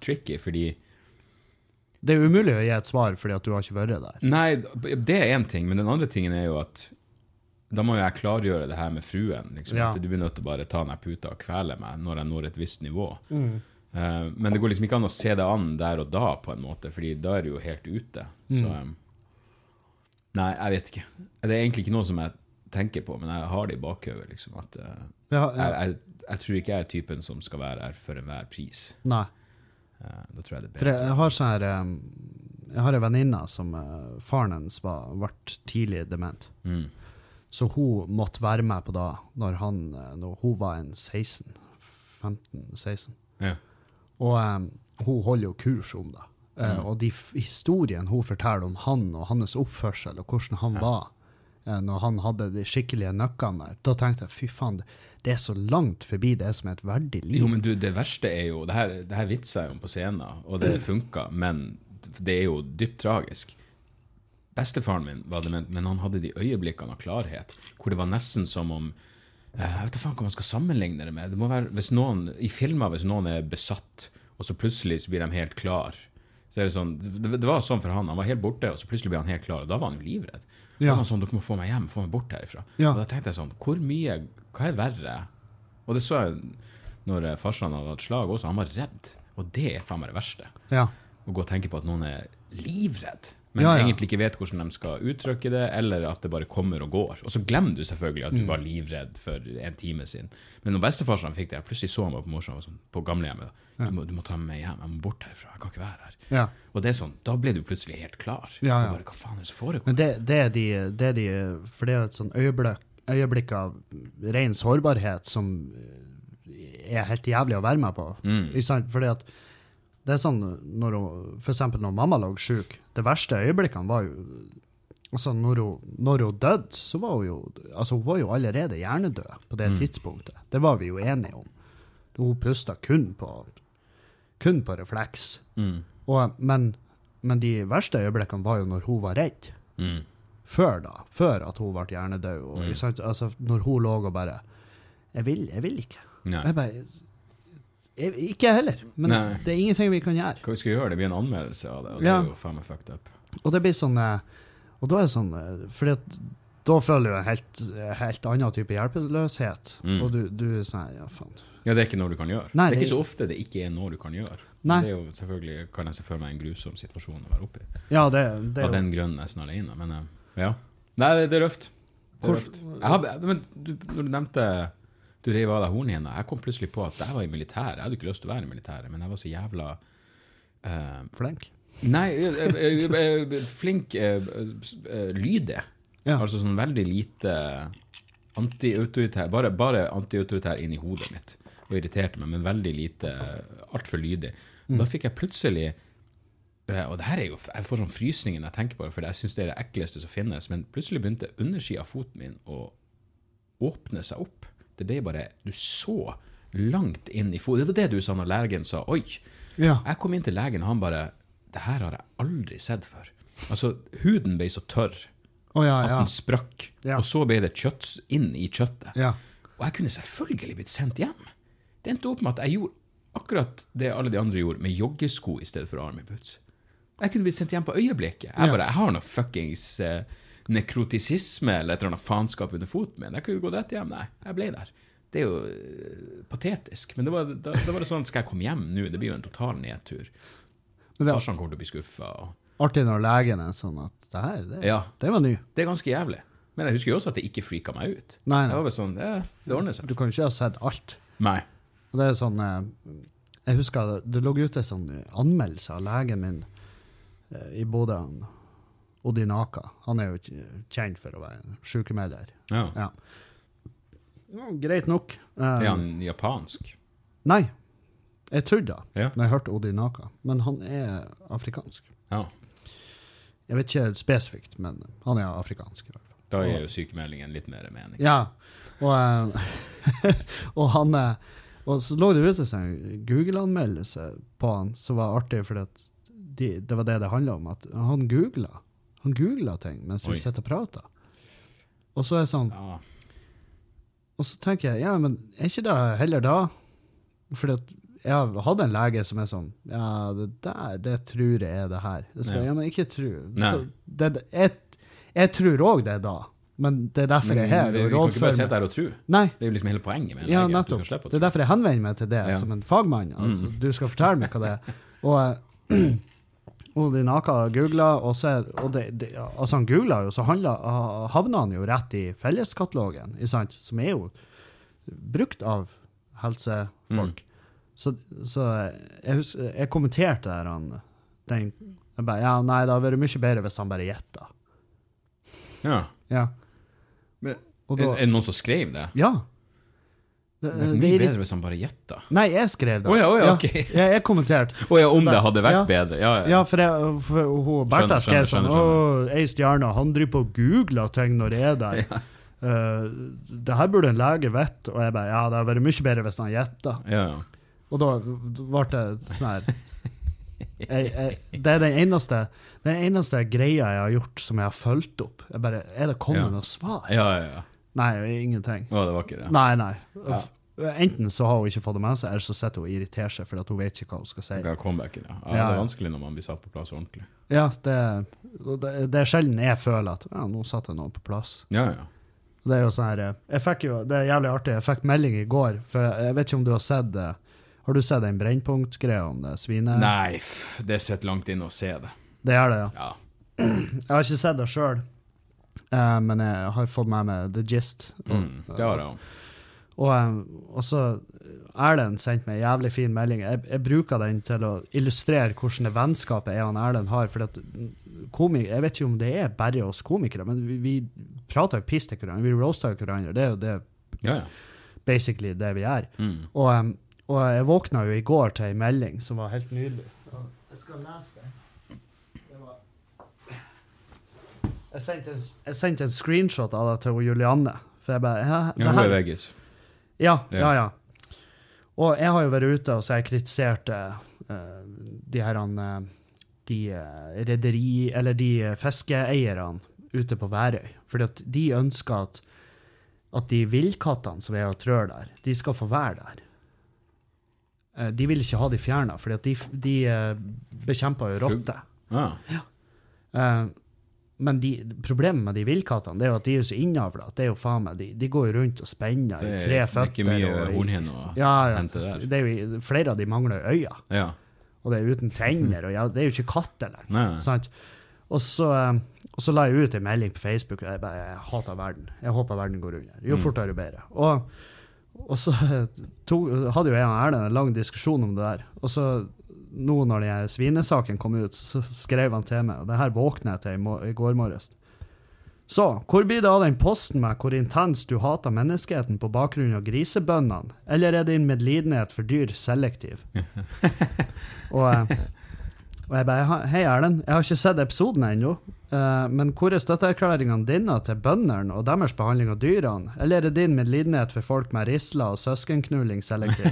tricky, fordi
Det er umulig å gi et svar fordi at du har ikke vært der.
Nei, det er én ting, men den andre tingen er jo at da må jo jeg klargjøre det her med fruen. Liksom,
Ja.
At du blir nødt til å bare ta den puta og kvele meg når jeg når et visst nivå.
Mm.
Eh, men det går liksom ikke an å se det an der og da, på en måte, fordi da er du jo helt ute. Så
Mm.
eh, Nei, jeg vet ikke. Det er egentlig ikke noe som jeg tenker på, men jeg har det i bakhodet. Liksom, at eh,
Ja, ja.
jeg, jeg, jeg tror ikke jeg er typen som skal være her for enhver pris.
Nei.
Da tror jeg det er bedre.
jeg har sånn her Jeg har ei venninne som faren hennes var, ble tidlig dement.
Mm.
Så hun måtte være med på da når, han, når hun var en 16. 15-16.
Ja.
Og um, hun holder jo kurs om det. Uh,
Mm.
og de historiene hun forteller om han og hans oppførsel, og hvordan han var uh, når han hadde de skikkelige nøkkene der, da tenkte jeg fy faen, det- er så langt forbi det som er et verdig liv.
Jo, men du, det verste er jo Det her, det her vitser jeg om på scenen, og det funka, men det er jo dypt tragisk. Bestefaren min var dement, men han hadde de øyeblikkene av klarhet hvor det var nesten som om Jeg vet faen hva man skal sammenligne det med. Det må være hvis noen, I filmer, hvis noen er besatt, og så plutselig så blir de helt klar så er Det sånn, det, det var sånn for han. Han var helt borte, og så plutselig ble han helt klar, og da var han jo livredd. Da var han sånn, Dere må få meg hjem, få meg bort herifra. Og da tenkte jeg sånn, hvor mye, hva er verre? Og det så jeg når eh, farsan hadde hatt slag også, han var redd. Og det er faen meg det verste.
Ja.
Å gå og tenke på at noen er livredd, men
Ja, ja.
egentlig ikke vet hvordan de skal uttrykke det, eller at det bare kommer og går. Og så glemmer du selvfølgelig
Mm.
at du var livredd for en time siden. Men når bestefarsan fikk det, jeg plutselig så han meg på morsomt sånn, på gamlehjemmet. Du, må, du må ta meg med hjem, jeg må bort herfra, jeg kan ikke være her.
ja.
Og det er sånn, da ble du plutselig helt klar.
Ja, ja.
bare, hva faen er det som foregår?
Men det, det, er de, det er de For det er et sånn øyeblikk, øyeblikk av ren sårbarhet som er helt jævlig å være med på.
Mm.
Fordi at det er sånn når hun, For eksempel når mamma lå sjuk, det verste øyeblikkene var jo Altså, når hun, når hun døde, så var hun jo Altså, hun var jo allerede hjernedød på det
Mm.
tidspunktet. Det var vi jo enige om. Hun pusta kun på kun på refleks.
Mm.
Og, men, men de verste øyeblikkene var jo når hun var redd
Mm.
før da, før at hun ble hjernedød. Og,
Mm.
Altså, når hun lå og bare Jeg vil, jeg vil ikke.
Nei.
Jeg bare jeg, Ikke jeg heller, men
Nei.
det er ingenting vi kan gjøre.
Hva vi skal gjøre? Det blir en anmeldelse av det, og
Ja.
det er jo faen meg fucked up.
Og det blir sånn eh, Og da er det sånn for fordi at da føler du en helt, helt annen type hjelpeløshet.
Mm.
Og du, du sånn Ja, faen.
Ja, det er ikke noe du kan gjøre.
Nei,
det er
det-
ikke så ofte det ikke er noe du kan gjøre.
Nei.
Det er jo selvfølgelig, kan jeg se for meg, en grusom situasjon å være oppi.
Ja, det, det
Av den grunn nesten alene, men eh, ja. Nei, det, er røft. Det er røft. Har, men du, når du nevnte du reiv av deg hornhinna, jeg kom plutselig på at jeg var i militæret. Jeg hadde ikke lyst til å være i militæret, men jeg var så jævla uh,
flink.
Nei, uh, uh, flink lydig.
Ja.
Altså sånn veldig lite antiautoritær, bare, bare antiautoritær inn i hodet mitt. Og irriterte meg, men veldig lite, altfor lydig. Mm. Da fikk jeg plutselig Og det her er jo, jeg får sånn frysninger når jeg tenker på det, for jeg syns det er det ekleste som finnes, men plutselig begynte undersida av foten min å åpne seg opp. Det ble bare Du så langt inn i foten. Det var det du sa når legen sa oi.
Ja.
Jeg kom inn til legen, og han bare Det her har jeg aldri sett før. Altså, huden ble så tørr
oh, ja,
at den sprakk, og så ble det kjøtt inn i kjøttet.
ja.
Og jeg kunne selvfølgelig blitt sendt hjem. Det endte opp med at jeg gjorde akkurat det alle de andre gjorde, med joggesko i stedet for army boots. Jeg kunne blitt sendt hjem på øyeblikket. Jeg bare, jeg har noe fuckings eh, nekrotisisme eller et eller annet faenskap under foten min. Jeg kunne gått rett hjem. Nei, jeg ble der. Det er jo eh, patetisk. Men det var, da, da var det sånn, skal jeg komme hjem nå? Det blir jo en total nedtur. Farsan kommer til å bli skuffa. og-
artig når legen er sånn at det her, det,
Ja,
det var ny.
det er ganske jævlig. Men jeg husker jo også at det ikke frika meg ut.
Nei, nei.
Det var vel sånn, det, det ordner seg.
Du kan jo ikke ha sett alt.
Nei.
Og det er sånn eh, Jeg husker det, det lå ute en sånn anmeldelse av legen min eh, i Bodø. Odinaka. Han er jo kjent for å være en sykemelder.
Ja.
Ja. Ja, greit nok. Um,
Er han japansk?
Nei, jeg trodde det
Ja.
når jeg hørte Odinaka, men han er afrikansk.
Ja.
Jeg vet ikke spesifikt, men han er afrikansk. i hvert fall.
Da gir jo sykemeldingen litt mer mening.
Ja, og, eh, og han eh, Og så lå det ute en Google-anmeldelse på han som var artig, for de, det var det det handla om. At han googla. Han googler ting mens
Oi.
vi sitter og prater. Og så er det sånn
Ja.
Og så tenker jeg, ja, men er ikke det heller da? Fordi at jeg hatt en lege som er sånn Ja, det der, det tror jeg er det her. Det skal,
Ja.
ja. men ikke tro. Det, det, jeg, jeg tror òg det er da, men det er derfor jeg er her.
Vi vi kan ikke bare sitte her og tro.
Nei,
Det er jo liksom hele poenget med en
ja,
lege. at du
nettopp.
skal å
Det er derfor jeg henvender meg til det
Ja.
som en fagmann. Altså,
Mm.
Du skal fortelle meg hva det er. Og, og de naka googla, og, så, og det, det, altså han googla jo, så handla, havna han jo rett i felleskatalogen, som er jo brukt av helsefolk.
Mm.
Så, så jeg, husker, jeg kommenterte der han den jeg bare, Ja, nei, det hadde vært mye bedre hvis han bare gjetta.
Ja.
Ja.
Men,
da,
er det noen som skrev det?
ja. Det,
Det er mye
er
bedre hvis han bare gjetta.
nei, jeg skrev det.
Oh, ja, oh, ja, ok.
jeg, jeg kommenterte.
Oh, ja, om det hadde vært
Ja.
bedre. Ja, ja.
Ja, for, jeg, for hun Bertha skrev sånn Å, ei stjerne, han driver på og googler ting når jeg er der. Uh, det her burde en lege vite. Og jeg bare Ja, det hadde vært mye bedre hvis han gjetta.
ja.
Og da ble det sånn her jeg, jeg, Det er den eneste, den eneste greia jeg har gjort som jeg har fulgt opp. Jeg bare, Er det kommet
Ja.
noe svar?
Ja, ja, ja.
Nei, ingenting.
Å, det var ikke det.
Nei, nei.
Ja.
Enten så har hun ikke fått det med seg, eller så sitter hun og irriterer seg fordi hun vet ikke hva hun skal si.
Ja, comebacken, ja. ja.
Ja,
Det er vanskelig når man blir satt på plass ordentlig.
Ja, det, det, det er sjelden jeg føler at ja, nå satte jeg noen på plass.
Ja, ja.
Det er jo sånn her eh, Jeg fikk jo, det er jævlig artig, jeg fikk melding i går, for jeg, jeg vet ikke om du har sett det. Har du sett den Brennpunkt-greia om det svinet?
Nei, det sitter langt inne å se det.
Det gjør det, ja.
Ja.
Jeg har ikke sett det sjøl, men jeg har fått med meg the gist.
Mm, det har jeg òg.
og, eh, og så Erlend sendte meg en jævlig fin melding. Jeg, jeg bruker den til å illustrere hvordan det vennskapet jeg og Erlend har. For at komik, Jeg vet ikke om det er bare oss komikere, men vi, vi prater jo piss til hverandre. Vi roaster jo hverandre. Det er jo det,
Ja, ja.
basically det vi gjør.
Mm.
Og, og jeg våkna jo i går til ei melding som var helt nydelig. Jeg skal lese det. det var... jeg, sendte en, jeg sendte en screenshot av det til Julianne. For jeg bare ja, det
Ja, hun er veggis.
ja,
Ja.
ja. Og jeg har jo vært ute og så jeg kritisert uh, de her uh, de eh, rederi... Eller de eh, fiskeeierne ute på Værøy. Fordi at de ønsker at, at de villkattene som er og trør der, de skal få være der. Eh, de vil ikke ha de fjerna, fordi at de, de bekjemper jo rotter.
Ah.
Ja. Men de, problemet med de villkattene det er jo at de er så innavla. det er jo faen meg, de, de går jo rundt og spenner i tre føtter.
det er ikke mye hornhinne å
ja, ja.
hente der.
Det er jo, flere av de mangler jo øyne,
Ja.
og det er uten tenner. og ja, Det er jo ikke katter lenger. Og så, eh, og så la jeg ut en melding på Facebook og jeg bare jeg hater verden. Jeg håper verden går under. Jo
Mm.
fortere, jo bedre. Og, og så to, hadde jo jeg og Erlend en lang diskusjon om det der. Og så nå når den svinesaken kom ut, så skrev han til meg, og det her våkna jeg til i, går morges. Så, hvor blir det av den posten med hvor intenst du hater menneskeheten på bakgrunn av grisebøndene, eller er din medlidenhet for dyr selektiv? og, eh, og jeg bare, hei Erlend, jeg har ikke sett episoden ennå, eh, men hvor er støtteerklæringene dine til bøndene og deres behandling av dyrene, eller er det din medlidenhet for folk med risler og søskenknulling selektiv?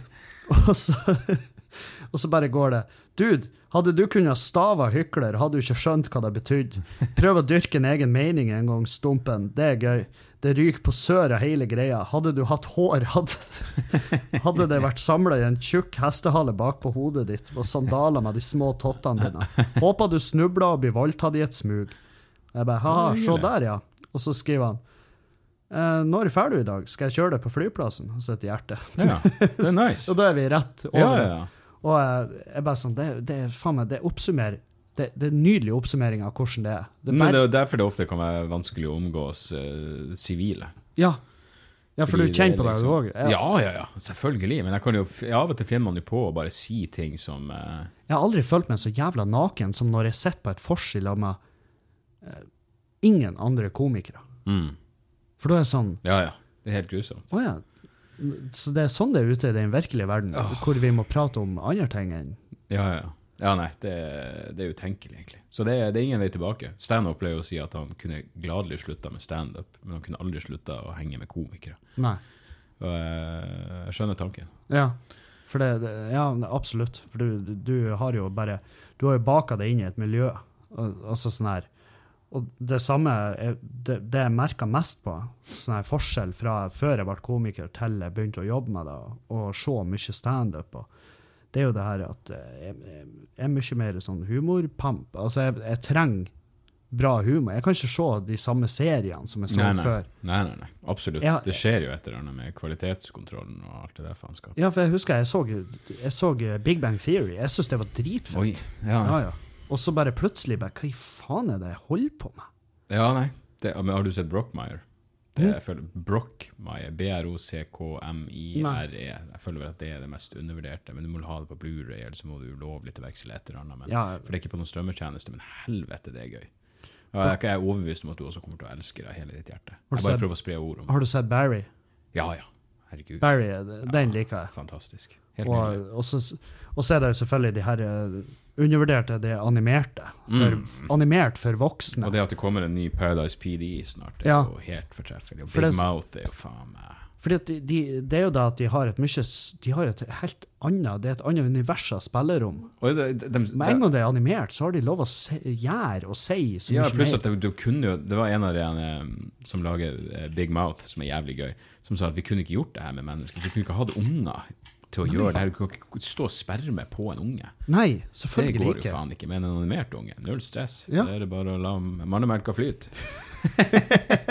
og, så, og så bare går det, dude, hadde du kunnet stava hykler, hadde du ikke skjønt hva det betydde. Prøv å dyrke en egen mening en gang, stumpen, det er gøy. Det ryker på sør av hele greia. Hadde du hatt hår, hadde, hadde det vært samla i en tjukk hestehale bakpå hodet ditt og sandaler med de små tottene dine. Håper du snubler og blir voldtatt i et smug. Jeg bare, haha, se der, ja. Og så skriver han, eh, når er du i dag? Skal jeg kjøre deg på flyplassen? Og så et hjerte.
Ja, det er nice.
Og da er vi rett over.
Ja, ja, ja.
Og eh, jeg bare sånn, det, det faen meg, det oppsummerer det, det er en nydelig oppsummering av hvordan det er. Det bare...
Men det er jo derfor det ofte kan være vanskelig å omgås sivile. sivile.
ja. ja, for
Fordi
du kjenner på
deg
det
liksom-
òg.
Ja, ja, ja, selvfølgelig. Men jeg kan jo, av og til finner man jo på å bare si ting som uh...
Jeg har aldri følt meg så jævla naken som når jeg sitter på et forskjell med eh, ingen andre komikere.
mm,
For da er det sånn
Ja, ja. Det er helt grusomt.
Å ja. Så det er sånn det er ute i den virkelige verden,
oh.
hvor vi må prate om andre ting enn
Ja, ja. Ja, nei, det, det er utenkelig, egentlig. Så det, det er ingen vei tilbake. Standup pleier å si at han kunne gladelig slutta med standup, men han kunne aldri slutta å henge med komikere.
Nei.
Og eh, jeg skjønner tanken.
Ja. For det, det, ja, absolutt. For du, du har jo bare Du har jo baka deg inn i et miljø. Altså sånn her Og det samme det, det jeg merka mest på, sånn her forskjell fra før jeg ble komiker til jeg begynte å jobbe med det, og se mye standup, det er jo det her at jeg, jeg er mye mer sånn humorpamp. Altså, jeg, jeg trenger bra humor. Jeg kan ikke se de samme seriene som jeg så
Nei, nei.
før.
Nei, nei, nei. Absolutt.
Jeg,
Det skjer jo et eller annet med kvalitetskontrollen og alt det der faenskapet.
Ja, for jeg husker jeg så, jeg så Big Bang Theory. Jeg syns det var dritfett.
Oi. Ja,
Ja, ja. Og så bare plutselig bare, Hva i faen er det jeg holder på med?
ja nei. Det, men har du sett Brockmeyer? Det jeg føler Brockmire, B-R-O-C-K-M-I-R-E. E. Jeg føler vel at det er det mest undervurderte. Men du må ha det på Blu-ray, eller så må du ulovlig til veksel et eller annet. Men,
Ja.
For det er ikke på noen strømmetjeneste, men helvete, det er gøy. Og jeg jeg er overbevist om at du også kommer til å elske det av hele ditt hjerte.
Har
Jeg bare prøver å spre ord om det.
Har du sett Barry?
Ja, ja. Herregud.
Barry, den den liker jeg.
Fantastisk. Helt.
Og, og, så, og så er det jo selvfølgelig de her eh, undervurderte, det animerte. For, Animert for voksne.
Mm. Og det at det kommer en ny Paradise PD snart, det er
Ja.
jo helt fortreffelig. Og
For
Big
det-
Mouth er jo faen meg
Fordi de, de, det er jo da at de har et mye De har et helt annet Det er et annet univers av spillerom.
Og det, de, de,
Med en gang det er animert, så har de lov å se, gjøre og si så
Ja,
mye
pluss at det, du kunne jo Det var en av de eh, som lager eh, Big Mouth, som er jævlig gøy, som sa at vi kunne ikke gjort det her med mennesker. Vi kunne ikke hatt unger til å gjøre det her. Du kan ikke stå og sperme på en unge.
Nei,
Det
selvfølgelig
går jo faen ikke med en animert unge. Null stress.
Ja.
Det er det bare å la mannemelka flyte.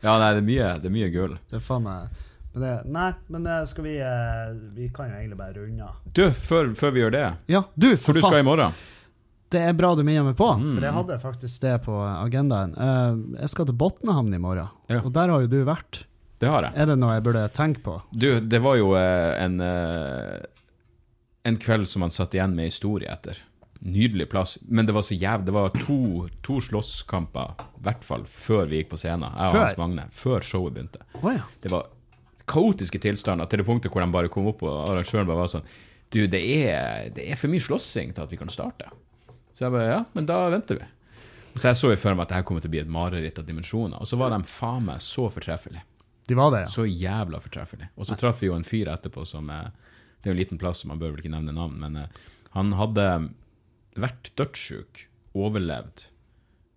ja, nei, det er mye, det er mye gull.
Det er faen meg men det, Nei, men det skal vi eh, Vi kan jo egentlig bare runde av.
Du, før, før vi gjør det,
Ja, du,
for
for
du skal
faen!
i morgen.
Det er bra du minner meg på,
Mm.
for jeg hadde faktisk det på agendaen. Eh, jeg skal til Botnehamn i morgen,
Ja.
og der har jo du vært.
Det har jeg.
Er det noe jeg burde tenke på?
Du, det var jo eh, en eh, En kveld som man satt igjen med historie etter. Nydelig plass. Men det var så jævlig. Det var to, to slåsskamper, i hvert fall, før vi gikk på scenen. Jeg og
Før?
Hans Magne. Før showet begynte.
Oh, ja.
Det var kaotiske tilstander til det punktet hvor de bare kom opp, og arrangøren bare var sånn Du, det er, det er for mye slåssing til at vi kan starte. Så jeg bare Ja, men da venter vi. Så jeg så jo for meg at det her kommer til å bli et mareritt av dimensjoner. Og så var de faen meg så fortreffelige.
De var det, ja.
Så jævla fortreffelig. Og så traff vi jo en fyr etterpå som eh, Det er jo en liten plass, så man bør vel ikke nevne navn, men eh, han hadde vært dødssjuk, overlevd,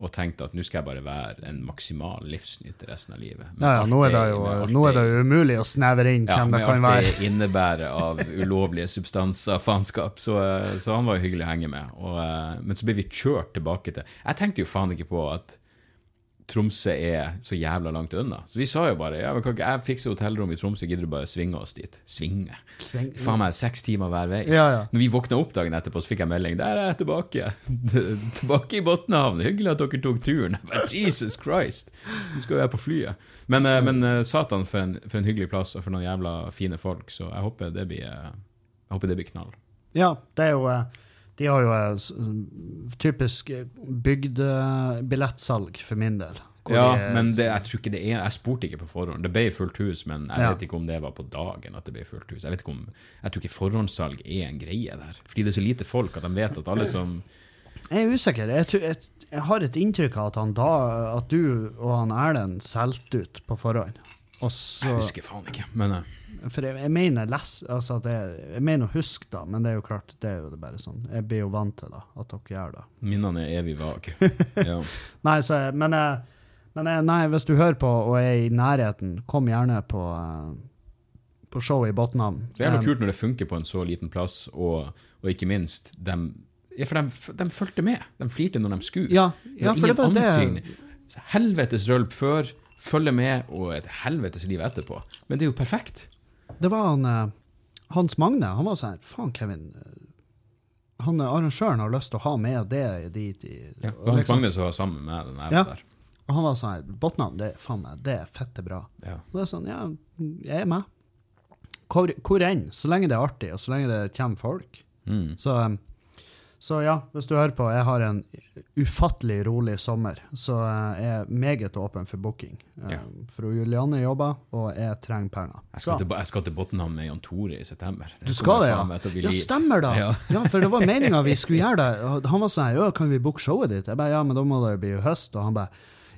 og tenkte at nå skal jeg bare være en maksimal livsnyter resten av livet. Med
Ja, ja, nå er det
det-
jo, nå er det
det-
jo umulig å snevre inn
ja,
hvem det kan være.
med alt det innebærer av ulovlige substanser, faenskap. Så, eh, så han var jo hyggelig å henge med. Og, men så ble vi kjørt tilbake til Jeg tenkte jo faen ikke på at Tromsø er så jævla langt unna. Så vi sa jo bare ja, men kan ikke jeg fikse hotellrom i Tromsø, gidder du bare svinge oss dit? Svinge?
Sving-
Faen meg seks timer hver vei.
Ja, ja.
Når vi våkna opp dagen etterpå, så fikk jeg melding. Der er jeg tilbake. tilbake i Botnhavn. Hyggelig at dere tok turen. Bare, Jesus Christ! Du skal jo være på flyet. Men, eh, men eh, satan, for en, for en hyggelig plass, og for noen jævla fine folk. Så jeg håper det blir, eh, jeg håper det blir knall.
Ja, det er jo De har jo en typisk eh, bygdebillettsalg for min del.
Ja,
de, eh,
men det, jeg tror ikke det er Jeg spurte ikke på forhånd. Det ble fullt hus, men jeg
Ja.
vet ikke om det var på dagen at det ble fullt hus. Jeg vet ikke om Jeg tror ikke forhåndssalg er en greie der. Fordi det er så lite folk at de vet at alle som
Jeg er usikker. Jeg, tror, jeg, jeg har et inntrykk av at, han da, at du og han Erlend solgte ut på forhånd. Og så,
Jeg husker faen ikke. Men eh,
for jeg, jeg mener les, altså at jeg, mener å huske, da, men det er jo klart, det er jo det bare sånn. Jeg blir jo vant til da, at dere gjør det.
minnene er evig vage. Ja.
Nei, så, men, jeg, men jeg, nei, hvis du hører på og er i nærheten, kom gjerne på, eh, på showet i
Botnam. Det er
Eh,
noe kult når det funker på en så liten plass, og, og ikke minst, de, ja, for de, de fulgte med. De flirte når de skulle.
Ja, ja for det var det.
Helvetes rølp før, følge med, og et helvetes liv etterpå. Men det er jo perfekt.
Det var han eh, Hans Magne. Han var sånn Faen, Kevin. eh, Han eh, arrangøren har lyst til å ha med det dit. I,
Ja,
og
Hans
liksom-
Magne som var sammen med den
Ja.
der.
Og han var sånn her Botnhamn, det, er faen meg, det er fette bra.
Ja.
Og det er sånn, ja, jeg er med. Hvor, hvor enn, så lenge det er artig, og så lenge det kommer folk.
Mm.
Så, um, så ja, hvis du hører på, jeg har en ufattelig rolig sommer, så jeg er meget åpen for booking. Uh,
Ja.
Fru Julianne jobber, og jeg trenger penger.
Jeg skal, til, jeg skal til Botnhamn med Jan Tore i september. Det
Du skal det, ja? Ja, stemmer da.
Ja.
Ja, for det var meninga vi skulle gjøre det. Han var sånn ja, kan vi booke showet ditt? Jeg bare, ja, men da må det jo bli høst. Og han bare,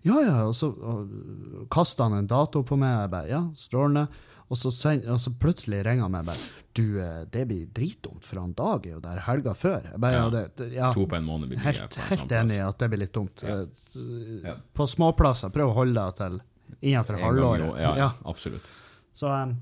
ja, ja. Og så kasta han en dato på meg. Jeg bare, ja, strålende. Og så, send, og så plutselig ringer han meg bare, du, eh, det blir dritdumt, for han Dag er jo der helga før. Bare, ja,
Ja.
det, ja.
To på en måned blir det
Helt, helt
sånn
enig i at det blir litt dumt.
Ja.
Eh,
Ja.
På småplasser, prøv å holde deg til innenfor halvåret.
Ja, ja, absolutt.
Så, eh,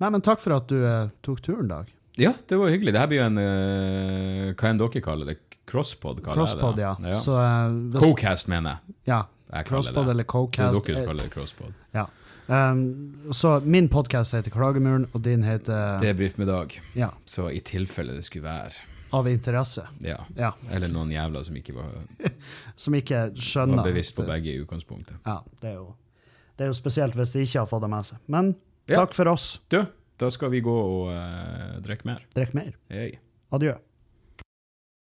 nei, men takk for at du uh, tok turen, Dag.
Ja, det var hyggelig. Det her blir jo en uh, Hva enn dere kaller det? Crosspod, kaller
Crosspod,
jeg det. ja.
Så, uh, hvis-
Cocast, mener jeg.
ja.
jeg
Crosspod eller
Det er dere som kaller det crosspod.
Ja. Um, så min podkast heter Klagemuren, og din heter
Debrif med Dag.
ja,
Så i tilfelle det skulle være
Av interesse.
Ja.
Ja.
Eller noen jævla som ikke var,
Som ikke
var bevisst på begge i utgangspunktet.
Ja, det er jo Det er jo spesielt hvis de ikke har fått det med seg. Men
Ja.
takk for oss.
Du, da skal vi gå og uh, drikke mer.
Drikke mer.
Hey.
Adjø.